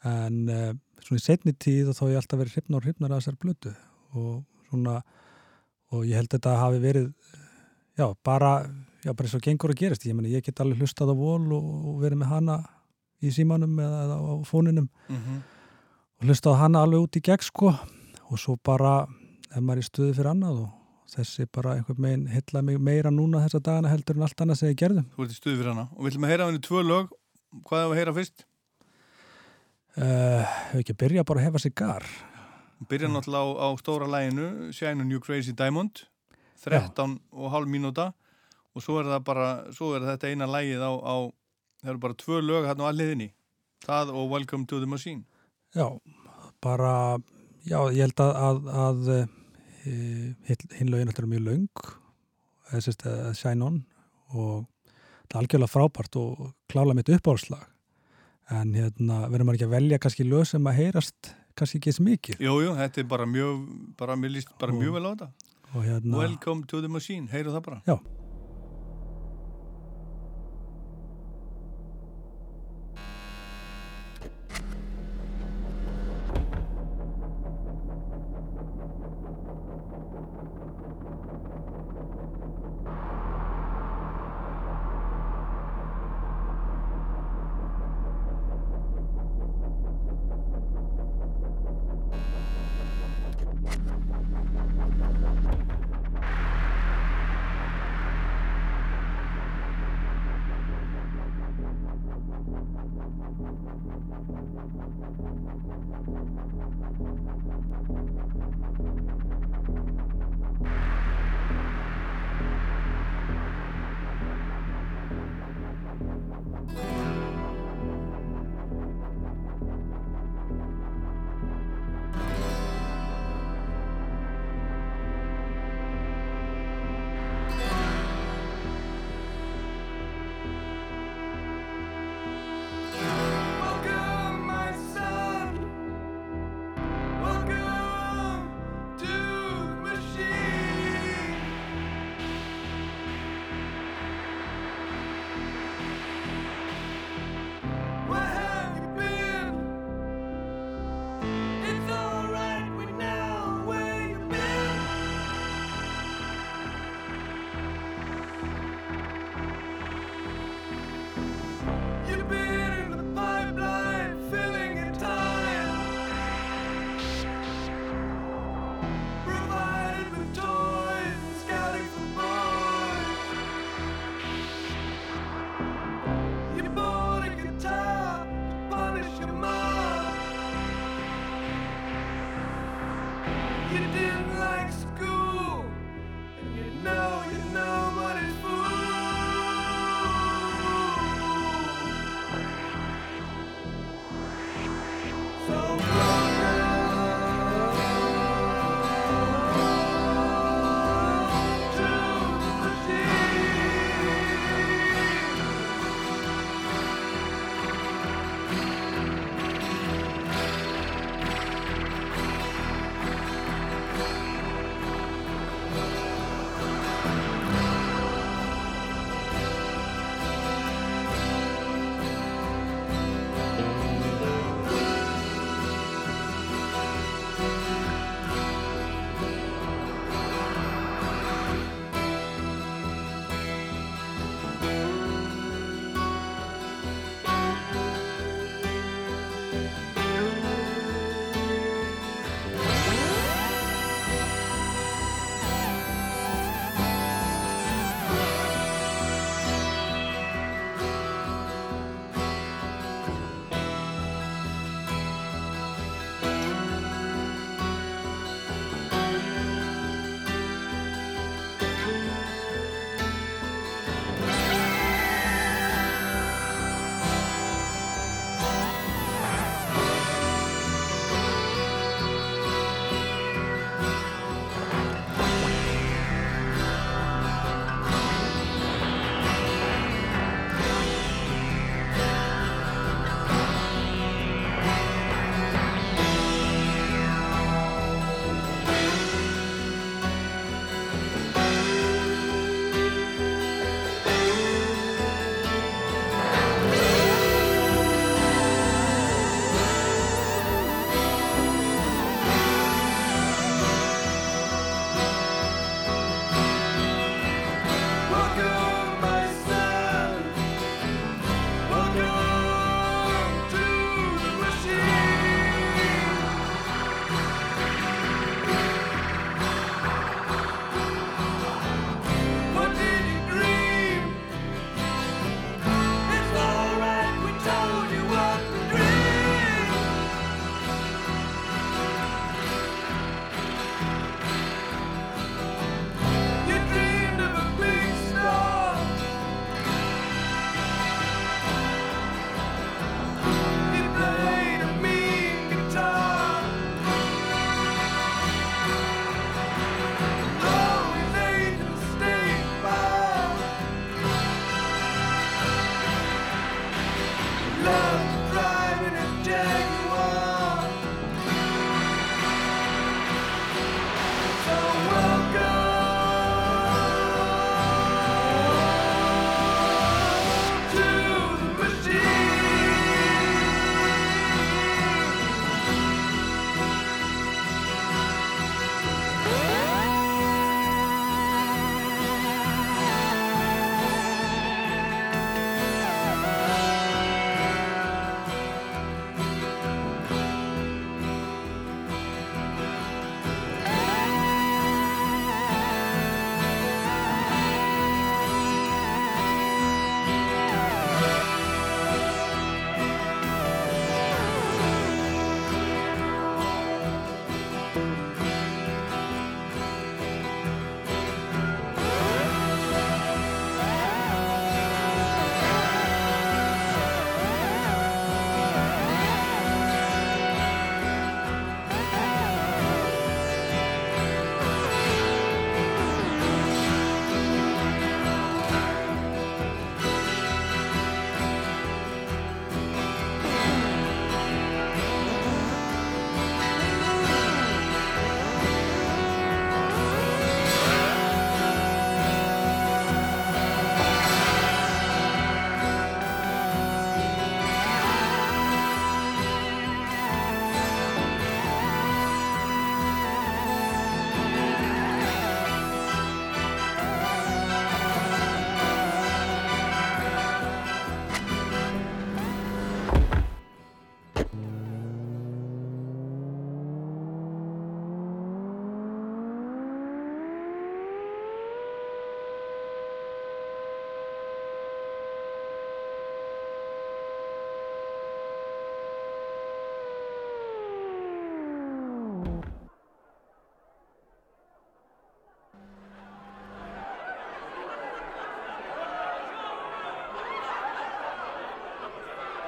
en uh, svona í setni tíð og þá ég alltaf verið hrifnar og hrifnar að þessar blötu og svona og ég held að þetta hafi verið já, bara, já, bara eins og gengur að gerist ég meni, ég get alveg hlustað á vol og, og verið með hana í símanum eða, eða á fóninum Mhm. og hlustað hana alveg út í gegn sko. Og svo bara ef maður er í stuði fyrir annað og þessi bara einhvern meginn heilla mig meira núna þessa dagana heldur en allt annað sem ég gerðum Þú ert í stuði fyrir hana. Og við ætlum að heyra af henni tvö lög? Hvað er að heyra fyrst? uh, ekki að byrja bara að hefa sigar Byrja náttúrulega á, á stóra læginu Shine on You Crazy Diamond 13 og hálf mínúta. Og svo er bara, svo er þetta eina lægið á, á það eru bara tvö lög hérna á alliðinni það og Welcome to the Machine. Já, bara já, ég held að, að, að e, hinn lögin alltaf er mjög löng þess að Shine On og það er algjörlega frábært og klála mitt uppáhalslag en hérna verður maður ekki að velja kannski lög sem að heyrast kannski ekki eins mikið. Jú, jú, þetta er bara mjög bara, líst bara Og- mjög vel á þetta. hérna Welcome to the Machine, heyru það bara. Já.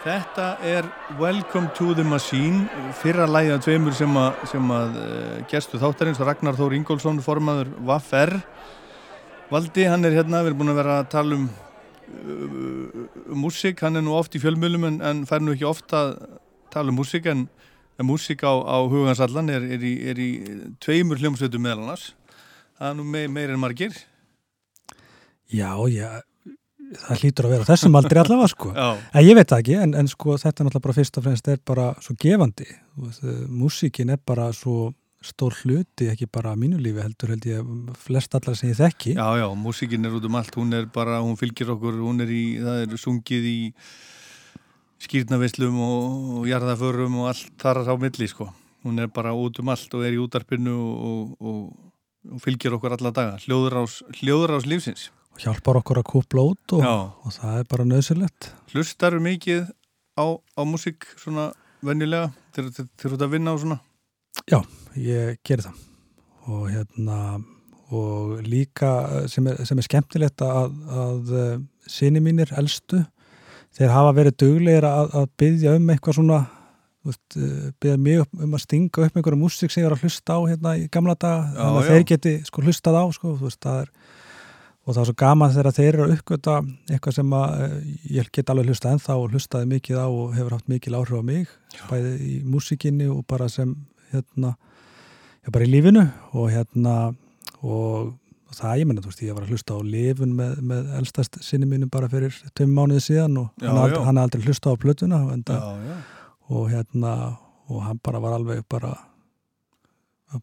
Þetta er Welcome to the Machine, fyrra lægið af tveimur sem að, sem að uh, gestu þáttarins, Ragnar Þór Ingólfsson, formaður Vaffer. Valdi, hann er hérna, við erum búin að vera að tala um uh, músík, hann er nú oft í fjölmjölum en, en fær nú ekki ofta að tala um músík en, en músík á, á hugansallan er, er, í, er í tveimur hljómsveitum meðal annars. Það er nú me, meir en margir. Já, já, það hlýtur að vera þessum aldrei allavega sko. En ég veit það ekki, en, en sko þetta er náttúrulega bara fyrst og fremst er bara svo gefandi. Eh, Músíkin er bara svo stór hluti, ekki bara mínu lífi heldur held ég flest allar sem ég þekki. Já, já, músíkin er út um allt, hún er bara, hún fylgir okkur, hún er í, það er sungið í skýrnavislum og, og jarðaförum og allt þar á milli, sko. Hún er bara út um allt og er í útarpinu og, og, og fylgir okkur alla daga. Hljóðurás, hljóðurás lífsins. Hjálpar okkur að kúpla út og, og það er bara nöðsilegt. Hlustar mikið á, á músík svona venjulega þegar þú ert að vinna og svona? Já, ég geri það. Og hérna, og líka sem er, sem er skemmtilegt að, að sinni mínir elstu, þeir hafa verið duglegir að, að byggja um eitthvað svona þú veist, eh, mig upp, um að stinga upp einhverja músík sem ég var að hlusta á hérna í gamla daga, Já, þannig að þeir geti sko hlustað á, sko, þú veist, það er og það er svo gaman þegar þeir eru að uppgöta eitthvað sem að eh, ég get alveg hlustað ennþá og hlustaði mikið á og hefur haft mikil áhrif á mig, bæði í músíkinni og bara sem hérna já, bara í lífinu og hérna og það ég menna, þú veist, ég var að hlusta á lifun með, með elstast sinni mínum bara fyrir tveim mánuði síðan og Já, hann, já. aldrei, hann aldrei hlusta á plötuna og, enda, Já, já. og hérna og hann bara var alveg bara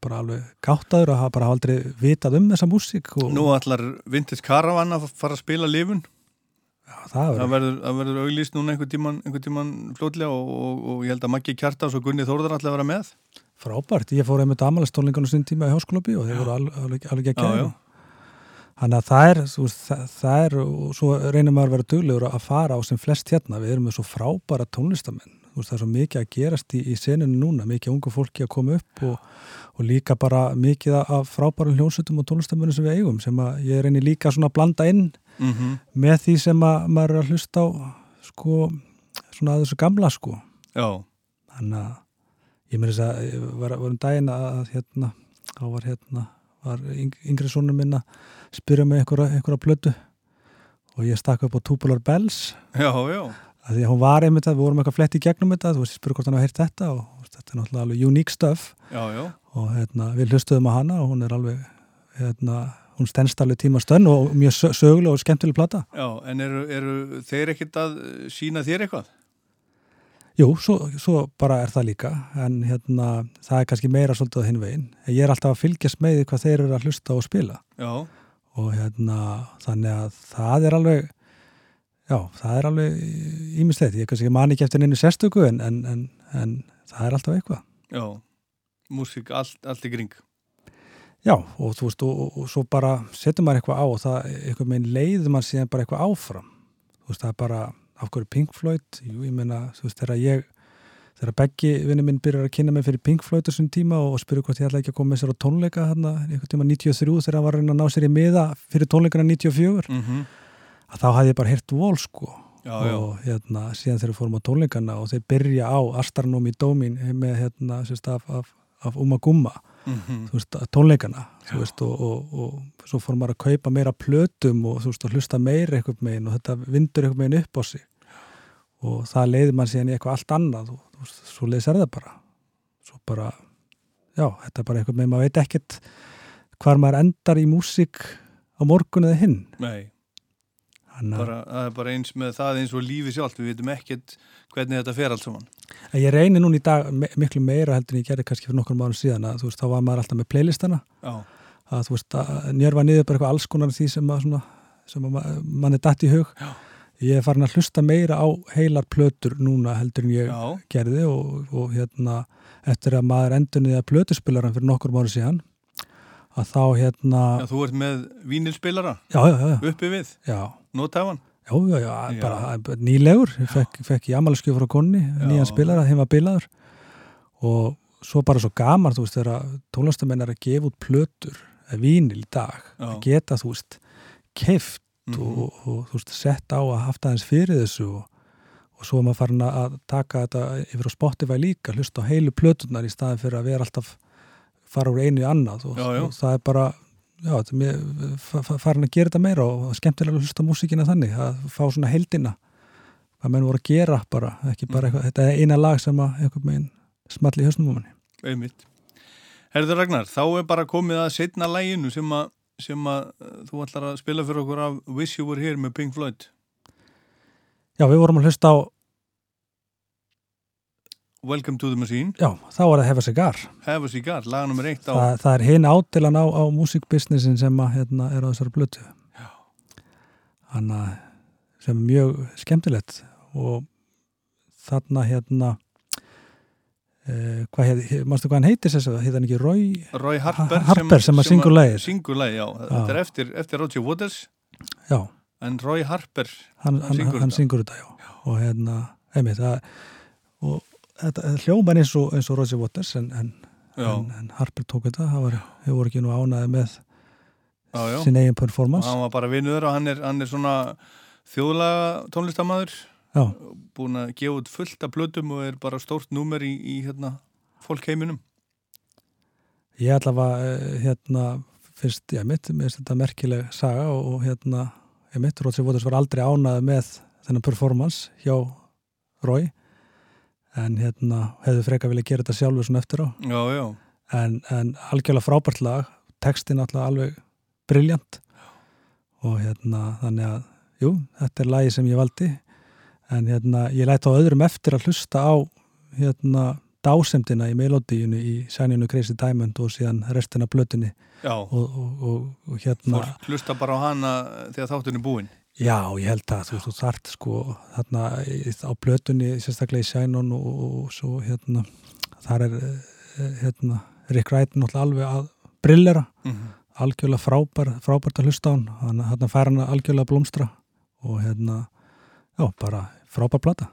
bara alveg gáttaður að hafa bara aldrei vitað um þessa músík og Nú ætlar Vintage Caravan að fara að spila lifun. Það það verður, það verður auglýst núna einhvern tíman, einhvern tíman fljótlega og, og, og ég held að Maggi Kjartas og Gunni Þórðar ætla að vera með. Frábært, ég fór einmitt amalestólingunum sín tíma í háskólabi og þeir voru alveg, ekki Já, já. þannig að það er, veist, það, það er og svo reynir maður að vera duglegur að fara á sem flest hérna, við erum með svo frábæra tónlistamenn, veist, það er svo mikið að gerast í, í seninu núna, mikið ungu fólki að koma upp og, og líka bara mikið af frábærum hljónsutum og tónlistamennum sem við eigum, sem að ég reynir líka svona að blanda inn Mhm. með því sem að maður er að hlusta á sko, svona að þessu gamla sko Já. þannig að ég þess að var, var um daginn að, hérna, þá var hérna var yng, yngri sonur minn að spyrja mig einhverja, plötu og ég stakk upp á Tubular Bells Já, já. Að því að hún var einmitt að við vorum eitthvað flett í gegnum þetta þú veist, spurði hvort hann hafa heyrt þetta og þetta er náttúrulega alveg unique stuff Já, já. og hérna, við hlustuðum á hana og hún er alveg hérna, hún stendst alveg tíma stönn og mjög sö- söguleg og skemmtileg plata Já, en eru, eru þeir ekkert að sína þér eitthvað? Jú, svo, svo bara er það líka en hérna, það er kannski meira svolítið á hinn veginn. En Ég er alltaf að fylgjast með því hvað þeir eru að hlusta og spila Já. og hérna, þannig að það er alveg já, það er alveg ímislegt, ég kannski man ekki eftir einu sérstöku en, en, en, en það er alltaf eitthvað. Já. Músík allt, allt í kring. Já, og þú veist, og, og, og svo bara setur maður eitthvað á og það, eitthvað meginn leiður maður síðan bara eitthvað áfram. Þú veist, það er bara, af hverju Pink Floyd, jú, ég meina, þú veist, þegar ég, þegar Beggi vinni minn byrjar að kynna mig fyrir Pink Floyd þessum tíma og spyrja hvort ég ætla ekki að koma með sér á tónleika hérna, einhvern tíma 93 þegar hann var að reyna að ná sér í miða fyrir tónleikana 94, Mhm. Að þá hafði ég bara heyrt vol, sko. Já, já. og hérna, síðan þegar við fórum á tónleikana og þeir byrja á Astronomy Domin með hérna, sérst, af, af, af Uma Gumma Mhm. þú veist, tónleikana veist, og, og, og svo fór maður að kaupa meira plötum og veist, hlusta meira eitthvað megin og þetta vindur eitthvað megin upp á sig og það leiði mann síðan í eitthvað allt annað og svo leiðis er það bara svo bara, já, þetta er bara eitthvað megin, maður veit ekkert hvar maður endar í músík á morgun eða hinn Nei. Bara, það er bara eins með það eins og lífi sjálft. Við veitum ekkert hvernig þetta fer allt saman. Ég reyni núna í dag miklu meira heldur en ég gerði kannski fyrir nokkur mánu síðan að þú veist, þá var maður alltaf með playlistana Já. að þú veist, njörfa niður bara eitthvað alls konar því sem, að, svona, sem mann er datt í hug Já. ég er farin að hlusta meira á heilar plötur núna heldur en ég Já. gerði og, og hérna eftir að maður endur niður plötuspilaran fyrir nokkur mánu síðan að þá hérna Já, þú ert með vínilspilara? Já, já, já, já. Uppi við? Já. Notaðan? Já, já, já, bara nýlegur, fekk, fekk ég amalskjöf frá konni, nýjan spilara, þeim var bilaður og svo bara svo gaman, þú veist, þegar tónlistamenn er að gefa út plötur, vínil í dag, Já. að geta, þú veist, keift Mhm. og, og, þú veist, sett á að haft aðeins fyrir þessu og, og svo er maður farin að taka þetta yfir á Spotify líka, hlusta á heilu plötunar í staðin fyrir að vera alltaf fara úr einu í annað og, Já, já. og það er bara já, mér, fa- fa- farin að gera þetta meira og skemmtilega að hlusta á músíkina þannig að fá svona heildina hvað menn voru að gera bara, ekki bara eitthvað, þetta er eina lag sem að einhvern veginn smalli í höstnum á manni Einmitt. Herður Ragnar, þá er bara komið að setna læginu sem að, sem að uh, þú ætlar að spila fyrir okkur af Wish You Were Here með Pink Floyd. Já, við vorum að hlusta á Welcome to the Machine. já, þá var það Hefa Cigar Have a Cigar, laga nummer eitt á... það, það er hinn átilan á, á músikbusinessin sem að, hérna, er á þessari blötu þannig að sem er mjög skemmtilegt og þarna hérna eh, hvað heit, mástu hvað hann heitir þess að heit hann ekki Roy, Roy Harper, Harper sem, að syngur lagið Syngur lagið, já. Þetta er eftir, eftir Roger Waters. Já. En Roy Harper hann, hann, syngur þetta. þetta já. og hérna, einmitt það, og þetta hljómar eins og, eins og Roger Waters en, en, en, en Harper tók þetta. Það voru ekki nú ánaði með Já, já. sin eigin performance. Hann var bara vinnuður og hann er, hann er svona þjóðlaga tónlistamæður búin að gefa út fullt af blötum og er bara stórt númer í, í hérna, fólkheiminum. Ég allavega eh, hérna fyrst, já mitt, mér finnst þetta merkileg saga og, og hérna, ég mitt, Rótsi Voters var aldrei ánaði með þennan performance hjá Rói en hérna hefðu freka vilja gera þetta sjálfur svona eftir á. Já, já. en, en algjörlega frábært lag. Textin alltaf alveg briljant. Og hérna þannig að, jú, þetta er lagi sem ég valdi. En hérna ég læt á öðrum eftir að hlusta á hérna dásemdina í melodíinu í Sæninu Crazy Diamond og síðan restina blötunni. Og, og, og, og hérna fólk hlusta bara á hana þegar þátturinn er búinn Já, ég held að þú, þart sko þarna á blötunni sérstaklega í Sænon og, og svo hérna þar er eh, hérna Rick Wright náttúrulega alveg að brillera. Mhm. algjörlega frábær frábært að hlusta á hann. Hann hérna fær hann algjörlega að blómstra og hérna já, bara frábær plata.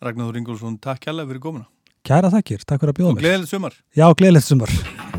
Ragnar Ingolfsson, takk kærlega fyrir komuna. Kæra þakkir, takk fyrir að bjóða og mér gleðilegt sumar. Já, gleðilegt sumar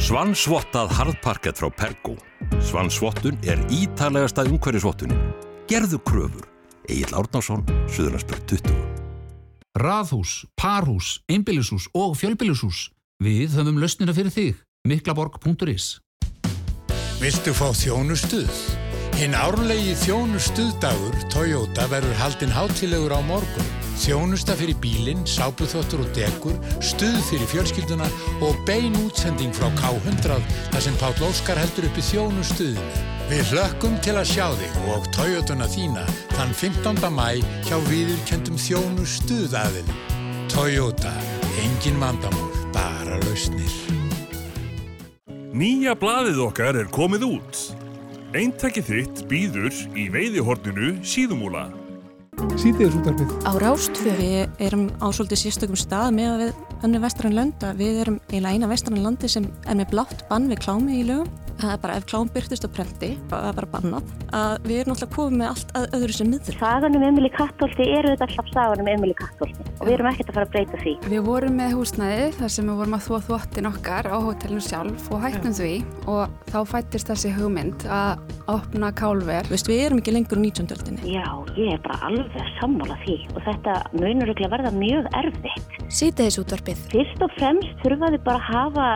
Svansvottað harðparkett frá Pergo. Svansvottun er ítalegasta umhverjusvottunin. Gerðu kröfur. Egil Árnásson, Suðurlandsbjörn 20. Raðhús, parhús, einbýlishús og fjölbýlishús. Við höfum lausnina fyrir þig. miklaborg.is Viltu fá þjónustuð? Hinn árlegi þjónustuðdagur Toyota verður haldinn hátilegur á morgun. Þjónusta fyrir bílinn, sápuþóttur og degur, stuð fyrir fjölskylduna og bein útsending frá K100 þar sem Páll Óskar heldur uppi þjónustuðinu. Við hlökkum til að sjá þig og Toyotuna þína þann 15. mæ hjá viðurkendum þjónustuðaðilum. Toyota, engin vandamál, bara lausnir. Nýja blaðið okkar er komið út. Eintæki þitt býður í veiðihorninu síðumúla. Sýtiðis útarpið. Á Rástfjö við erum á svolítið sérstökum stað með að við önnu vestrann lönda. Við erum eiginlega eina vestrann landi sem er með blátt bann við klámi í lögum. Það er bara ef klám byrtist á prenti, það er bara bannað, að við erum náttúrulega komið með allt að öðru sem miður. Sagan um Emil í Kattólti eru þetta alltaf sagan um Emil í Kattólti og við erum ekkert að fara að breyta því. Við vorum með húsnæði þar sem við vorum að þvó þvottin okkar á hótelinu sjálf og hættum því og þá fættist þessi hugmynd að opna kálver. Vist, við erum ekki lengur á 19. öldinni. Já, ég er bara alveg sammála því og þetta munur ekki að verða mjög erfitt. Sýtiðis útvarpið. Fyrst og fremst þurfa þið bara að hafa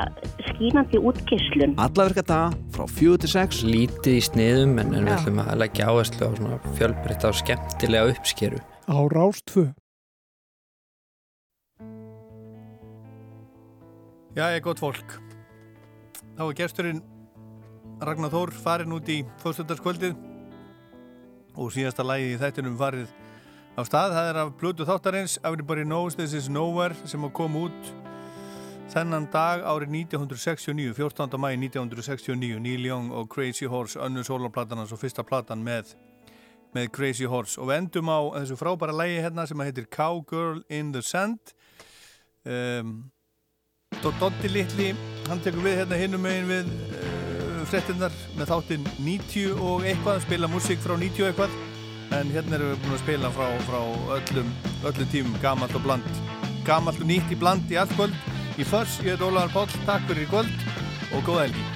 skínandi útgislun. Alla virka daga frá 4-6 Lítið í sniðum en, en við ætlum að leggja áherslu á svona fjölbreytta og skemmtilega uppskeru. Á Rástfö. Já, ég er gott fólk. Þá er gesturinn Ragnar Þór farin út í fórstundarskvöldið og síðasta lægi í þættinum farið á stað. Það er af Pluto þáttarins Everybody Knows This Is Nowhere sem að koma út þennan dag árið 1969, 14. mæi 1969, Neil Young og Crazy Horse, önnu sólarplatanans og fyrsta platan með, með Crazy Horse. Og við endum á þessu frábæra lægi hérna sem heitir Cowgirl in the Sand. Um, Dotti litli, hann tekur við hérna hinnum megin við uh, frettinnar með þáttinn 90 og eitthvað, spila músík frá 90 og eitthvað. En hérna erum við búin að spila frá, frá öllum, öllum tímum, gamalt og bland. Gamalt og nýtt í bland í allt kvöld í förs, ég heit Ólaður Páll, takk fyrir í kvöld og góða helgi